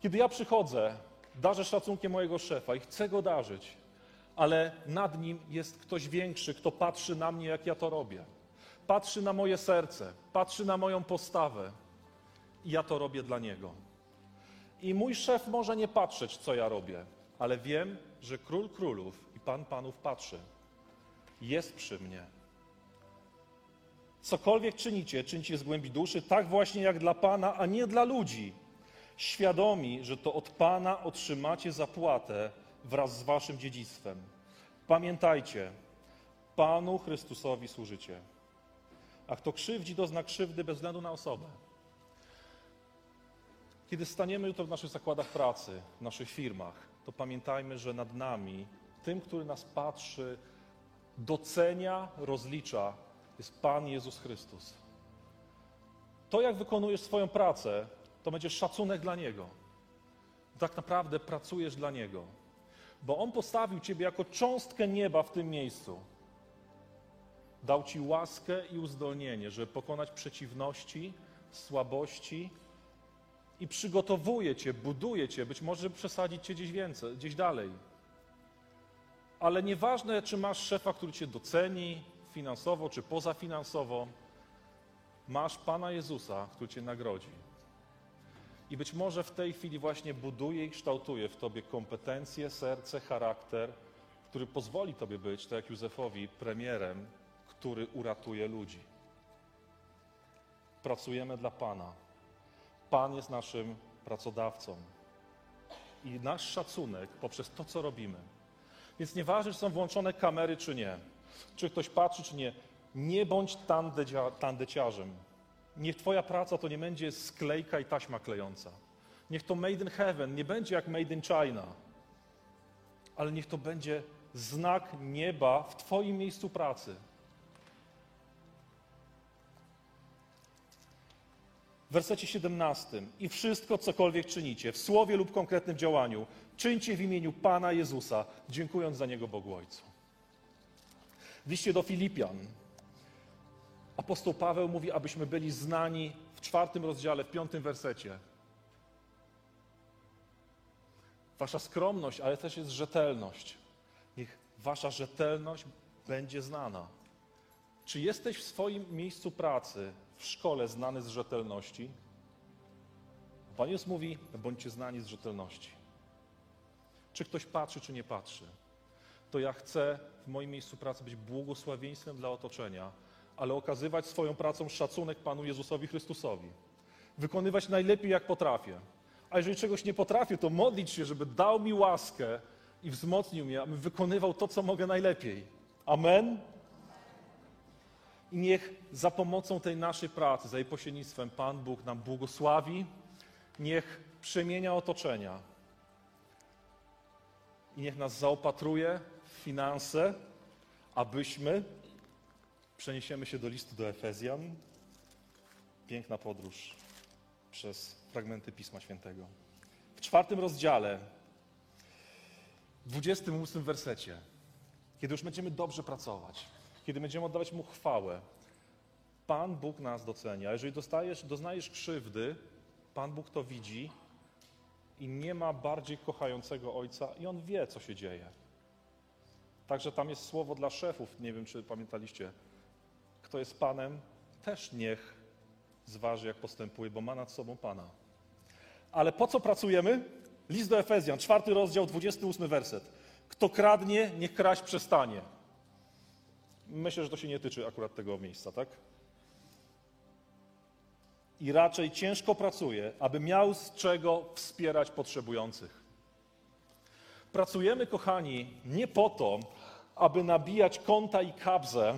Kiedy ja przychodzę, darzę szacunkiem mojego szefa i chcę go darzyć, ale nad nim jest ktoś większy, kto patrzy na mnie, jak ja to robię. Patrzy na moje serce, patrzy na moją postawę i ja to robię dla niego. I mój szef może nie patrzeć, co ja robię, ale wiem, że król królów i pan panów patrzy. Jest przy mnie. Cokolwiek czynicie, czyńcie z głębi duszy, tak właśnie jak dla Pana, a nie dla ludzi. Świadomi, że to od Pana otrzymacie zapłatę wraz z waszym dziedzictwem. Pamiętajcie, Panu Chrystusowi służycie. A kto krzywdzi, dozna krzywdy bez względu na osobę. Kiedy staniemy jutro w naszych zakładach pracy, w naszych firmach, to pamiętajmy, że nad nami, tym, który nas patrzy, docenia, rozlicza, jest Pan Jezus Chrystus. To, jak wykonujesz swoją pracę, to będzie szacunek dla Niego. Tak naprawdę pracujesz dla Niego, bo On postawił Ciebie jako cząstkę nieba w tym miejscu. Dał Ci łaskę i uzdolnienie, żeby pokonać przeciwności, słabości i przygotowuje Cię, buduje Cię, być może przesadzić Cię gdzieś więcej, gdzieś dalej. Ale nieważne, czy masz szefa, który Cię doceni finansowo, czy pozafinansowo, masz Pana Jezusa, który Cię nagrodzi. I być może w tej chwili właśnie buduje i kształtuje w Tobie kompetencje, serce, charakter, który pozwoli Tobie być, tak jak Józefowi, premierem, który uratuje ludzi. Pracujemy dla Pana. Pan jest naszym pracodawcą. I nasz szacunek poprzez to, co robimy. Więc nieważne, czy są włączone kamery, czy nie, czy ktoś patrzy, czy nie, nie bądź tandecia, tandeciarzem. Niech Twoja praca to nie będzie sklejka i taśma klejąca. Niech to made in heaven nie będzie jak made in China, ale niech to będzie znak nieba w Twoim miejscu pracy. W wersecie 17. I wszystko, cokolwiek czynicie, w słowie lub konkretnym działaniu, czyńcie w imieniu Pana Jezusa, dziękując za Niego Bogu Ojcu. W liście do Filipian apostoł Paweł mówi, abyśmy byli znani w czwartym rozdziale, w piątym wersecie. Wasza skromność, ale też jest rzetelność. Niech wasza rzetelność będzie znana. Czy jesteś w swoim miejscu pracy, w szkole znany z rzetelności? Pan Jezus mówi, bądźcie znani z rzetelności. Czy ktoś patrzy, czy nie patrzy? To ja chcę w moim miejscu pracy być błogosławieństwem dla otoczenia, ale okazywać swoją pracą szacunek Panu Jezusowi Chrystusowi. Wykonywać najlepiej, jak potrafię. A jeżeli czegoś nie potrafię, to modlić się, żeby dał mi łaskę i wzmocnił mnie, abym wykonywał to, co mogę najlepiej. Amen? I niech za pomocą tej naszej pracy, za jej pośrednictwem Pan Bóg nam błogosławi, niech przemienia otoczenia i niech nas zaopatruje w finanse, abyśmy przeniesiemy się do listu do Efezjan. Piękna podróż przez fragmenty Pisma Świętego. W czwartym rozdziale, w 28 wersecie, kiedy już będziemy dobrze pracować, kiedy będziemy oddawać Mu chwałę, Pan Bóg nas docenia. Jeżeli dostajesz, doznajesz krzywdy, Pan Bóg to widzi i nie ma bardziej kochającego Ojca i On wie, co się dzieje. Także tam jest słowo dla szefów, nie wiem, czy pamiętaliście. Kto jest Panem, też niech zważy, jak postępuje, bo ma nad sobą Pana. Ale po co pracujemy? List do Efezjan, czwarty rozdział, 28 werset. Kto kradnie, niech kraść przestanie. Myślę, że to się nie tyczy akurat tego miejsca, tak? I raczej ciężko pracuje, aby miał z czego wspierać potrzebujących. Pracujemy, kochani, nie po to, aby nabijać konta i kabzę,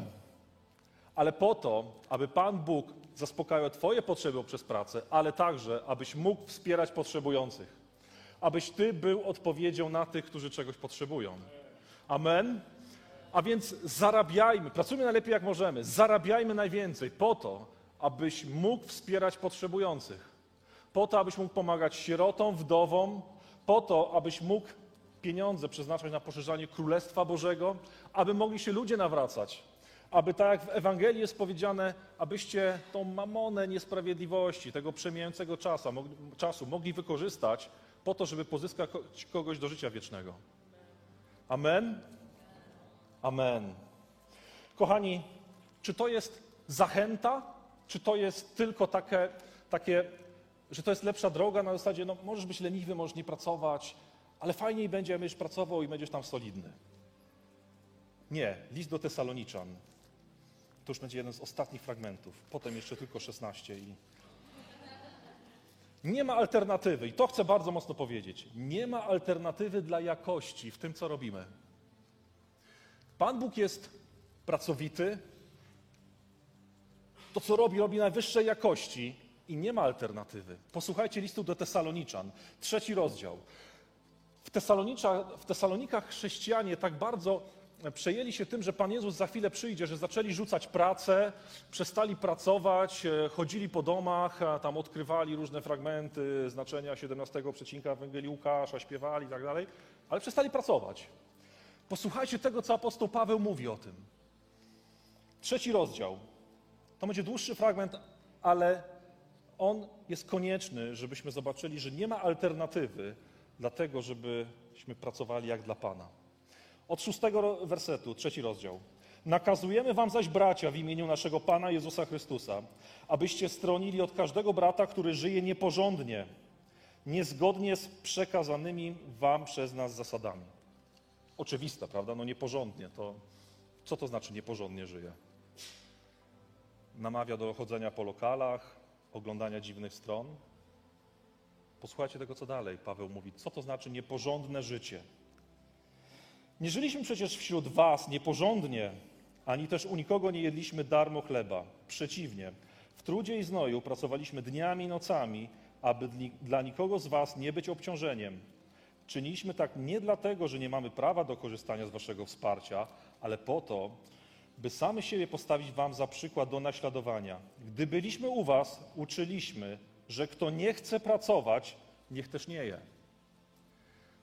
ale po to, aby Pan Bóg zaspokajał Twoje potrzeby poprzez pracę, ale także, abyś mógł wspierać potrzebujących. Abyś Ty był odpowiedzią na tych, którzy czegoś potrzebują. Amen? A więc zarabiajmy, pracujmy najlepiej jak możemy, zarabiajmy najwięcej po to, abyś mógł wspierać potrzebujących. Po to, abyś mógł pomagać sierotom, wdowom, po to, abyś mógł pieniądze przeznaczać na poszerzanie Królestwa Bożego, aby mogli się ludzie nawracać. Aby tak jak w Ewangelii jest powiedziane, abyście tą mamonę niesprawiedliwości, tego przemijającego czasu, czasu mogli wykorzystać po to, żeby pozyskać kogoś do życia wiecznego. Amen? Amen. Kochani, czy to jest zachęta, czy to jest tylko takie, takie że to jest lepsza droga na zasadzie, no możesz być leniwy, możesz nie pracować, ale fajniej będzie, jak będziesz pracował i będziesz tam solidny. Nie, list do Tesaloniczan. To już będzie jeden z ostatnich fragmentów. Potem jeszcze tylko 16 i nie ma alternatywy, i to chcę bardzo mocno powiedzieć. Nie ma alternatywy dla jakości w tym, co robimy. Pan Bóg jest pracowity. To, co robi, robi najwyższej jakości i nie ma alternatywy. Posłuchajcie listu do Tesaloniczan, trzeci rozdział. W, w Tesalonikach chrześcijanie tak bardzo przejęli się tym, że Pan Jezus za chwilę przyjdzie, że zaczęli rzucać pracę, przestali pracować, e, chodzili po domach, tam odkrywali różne fragmenty znaczenia 17 przecinka Ewangelii Łukasza, śpiewali i tak dalej, ale przestali pracować. Posłuchajcie tego, co apostoł Paweł mówi o tym. Trzeci rozdział. To będzie dłuższy fragment, ale on jest konieczny, żebyśmy zobaczyli, że nie ma alternatywy dla tego, żebyśmy pracowali jak dla Pana. Od szóstego wersetu, trzeci rozdział. Nakazujemy wam zaś, bracia, w imieniu naszego Pana Jezusa Chrystusa, abyście stronili od każdego brata, który żyje nieporządnie, niezgodnie z przekazanymi wam przez nas zasadami. Oczywiste, prawda? No nieporządnie. To co to znaczy nieporządnie żyje? Namawia do chodzenia po lokalach, oglądania dziwnych stron. Posłuchajcie tego, co dalej Paweł mówi. Co to znaczy nieporządne życie? Nie żyliśmy przecież wśród was nieporządnie, ani też u nikogo nie jedliśmy darmo chleba. Przeciwnie, w trudzie i znoju pracowaliśmy dniami i nocami, aby dla nikogo z was nie być obciążeniem. Czyniliśmy tak nie dlatego, że nie mamy prawa do korzystania z waszego wsparcia, ale po to, by sami siebie postawić wam za przykład do naśladowania. Gdy byliśmy u was, uczyliśmy, że kto nie chce pracować, niech też nie je.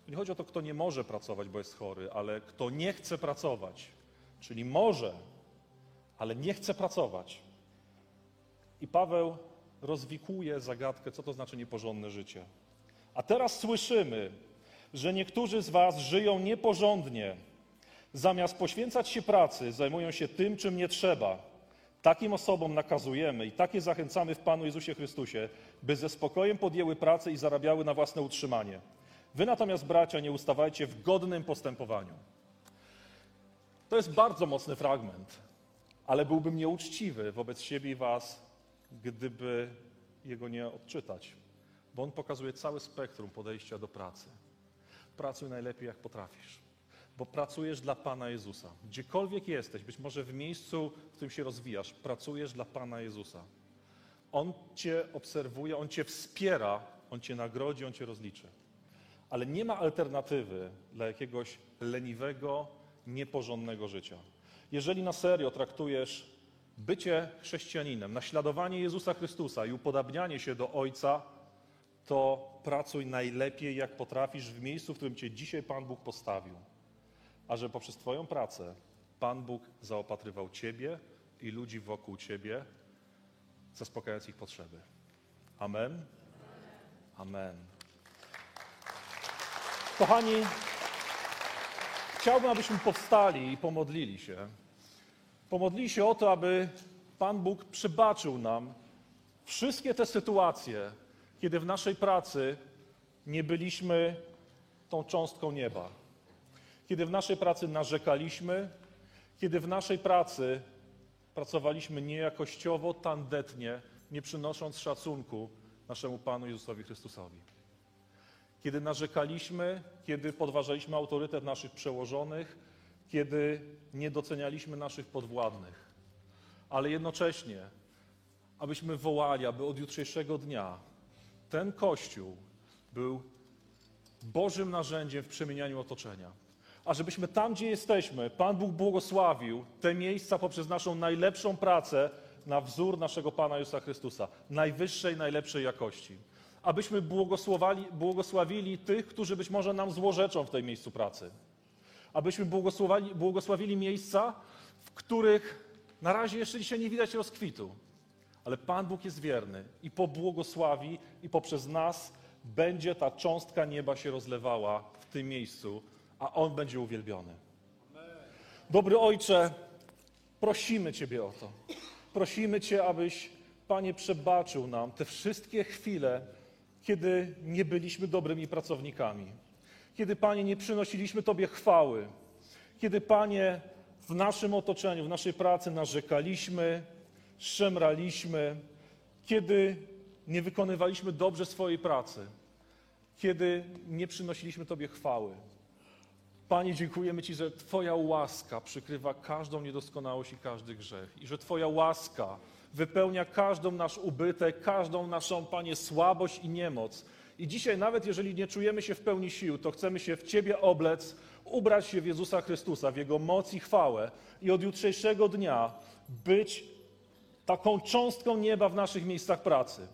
Nie chodzi o to, kto nie może pracować, bo jest chory, ale kto nie chce pracować, czyli może, ale nie chce pracować. I Paweł rozwikuje zagadkę, co to znaczy nieporządne życie. A teraz słyszymy, że niektórzy z Was żyją nieporządnie. Zamiast poświęcać się pracy, zajmują się tym, czym nie trzeba. Takim osobom nakazujemy i takie zachęcamy w Panu Jezusie Chrystusie, by ze spokojem podjęły pracę i zarabiały na własne utrzymanie. Wy natomiast, bracia, nie ustawajcie w godnym postępowaniu. To jest bardzo mocny fragment, ale byłbym nieuczciwy wobec siebie i Was, gdyby jego nie odczytać, bo on pokazuje całe spektrum podejścia do pracy. Pracuj najlepiej, jak potrafisz, bo pracujesz dla Pana Jezusa. Gdziekolwiek jesteś, być może w miejscu, w którym się rozwijasz, pracujesz dla Pana Jezusa. On Cię obserwuje, On Cię wspiera, On Cię nagrodzi, On Cię rozliczy ale nie ma alternatywy dla jakiegoś leniwego, nieporządnego życia. Jeżeli na serio traktujesz bycie chrześcijaninem, naśladowanie Jezusa Chrystusa i upodabnianie się do Ojca, to pracuj najlepiej, jak potrafisz w miejscu, w którym Cię dzisiaj Pan Bóg postawił. A że poprzez Twoją pracę Pan Bóg zaopatrywał Ciebie i ludzi wokół Ciebie, zaspokajając ich potrzeby. Amen. Amen. Kochani, chciałbym, abyśmy powstali i pomodlili się. Pomodlili się o to, aby Pan Bóg przebaczył nam wszystkie te sytuacje, kiedy w naszej pracy nie byliśmy tą cząstką nieba. Kiedy w naszej pracy narzekaliśmy, kiedy w naszej pracy pracowaliśmy niejakościowo, tandetnie, nie przynosząc szacunku naszemu Panu Jezusowi Chrystusowi kiedy narzekaliśmy, kiedy podważaliśmy autorytet naszych przełożonych, kiedy nie docenialiśmy naszych podwładnych. Ale jednocześnie, abyśmy wołali, aby od jutrzejszego dnia ten Kościół był Bożym narzędziem w przemienianiu otoczenia. A żebyśmy tam, gdzie jesteśmy, Pan Bóg błogosławił te miejsca poprzez naszą najlepszą pracę na wzór naszego Pana Jezusa Chrystusa, najwyższej, najlepszej jakości abyśmy błogosławili, tych, którzy być może nam złorzeczą w tej miejscu pracy. Abyśmy błogosławili, błogosławili miejsca, w których na razie jeszcze dzisiaj nie widać rozkwitu. Ale Pan Bóg jest wierny i pobłogosławi i poprzez nas będzie ta cząstka nieba się rozlewała w tym miejscu, a On będzie uwielbiony. Dobry Ojcze, prosimy Ciebie o to. Prosimy Cię, abyś, Panie, przebaczył nam te wszystkie chwile, kiedy nie byliśmy dobrymi pracownikami. Kiedy, Panie, nie przynosiliśmy Tobie chwały. Kiedy, Panie, w naszym otoczeniu, w naszej pracy narzekaliśmy, szemraliśmy. Kiedy nie wykonywaliśmy dobrze swojej pracy. Kiedy nie przynosiliśmy Tobie chwały. Panie, dziękujemy Ci, że Twoja łaska przykrywa każdą niedoskonałość i każdy grzech. I że Twoja łaska wypełnia każdą nasz ubytek, każdą naszą, Panie, słabość i niemoc. I dzisiaj, nawet jeżeli nie czujemy się w pełni sił, to chcemy się w Ciebie oblec, ubrać się w Jezusa Chrystusa, w Jego moc i chwałę i od jutrzejszego dnia być taką cząstką nieba w naszych miejscach pracy.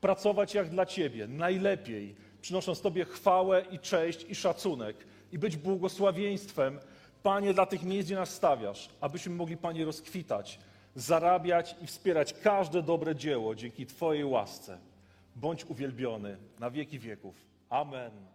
Pracować jak dla Ciebie, najlepiej, przynosząc Tobie chwałę i cześć i szacunek i być błogosławieństwem, Panie, dla tych miejsc, gdzie nas stawiasz, abyśmy mogli, Panie, rozkwitać, zarabiać i wspierać każde dobre dzieło dzięki Twojej łasce. Bądź uwielbiony na wieki wieków. Amen.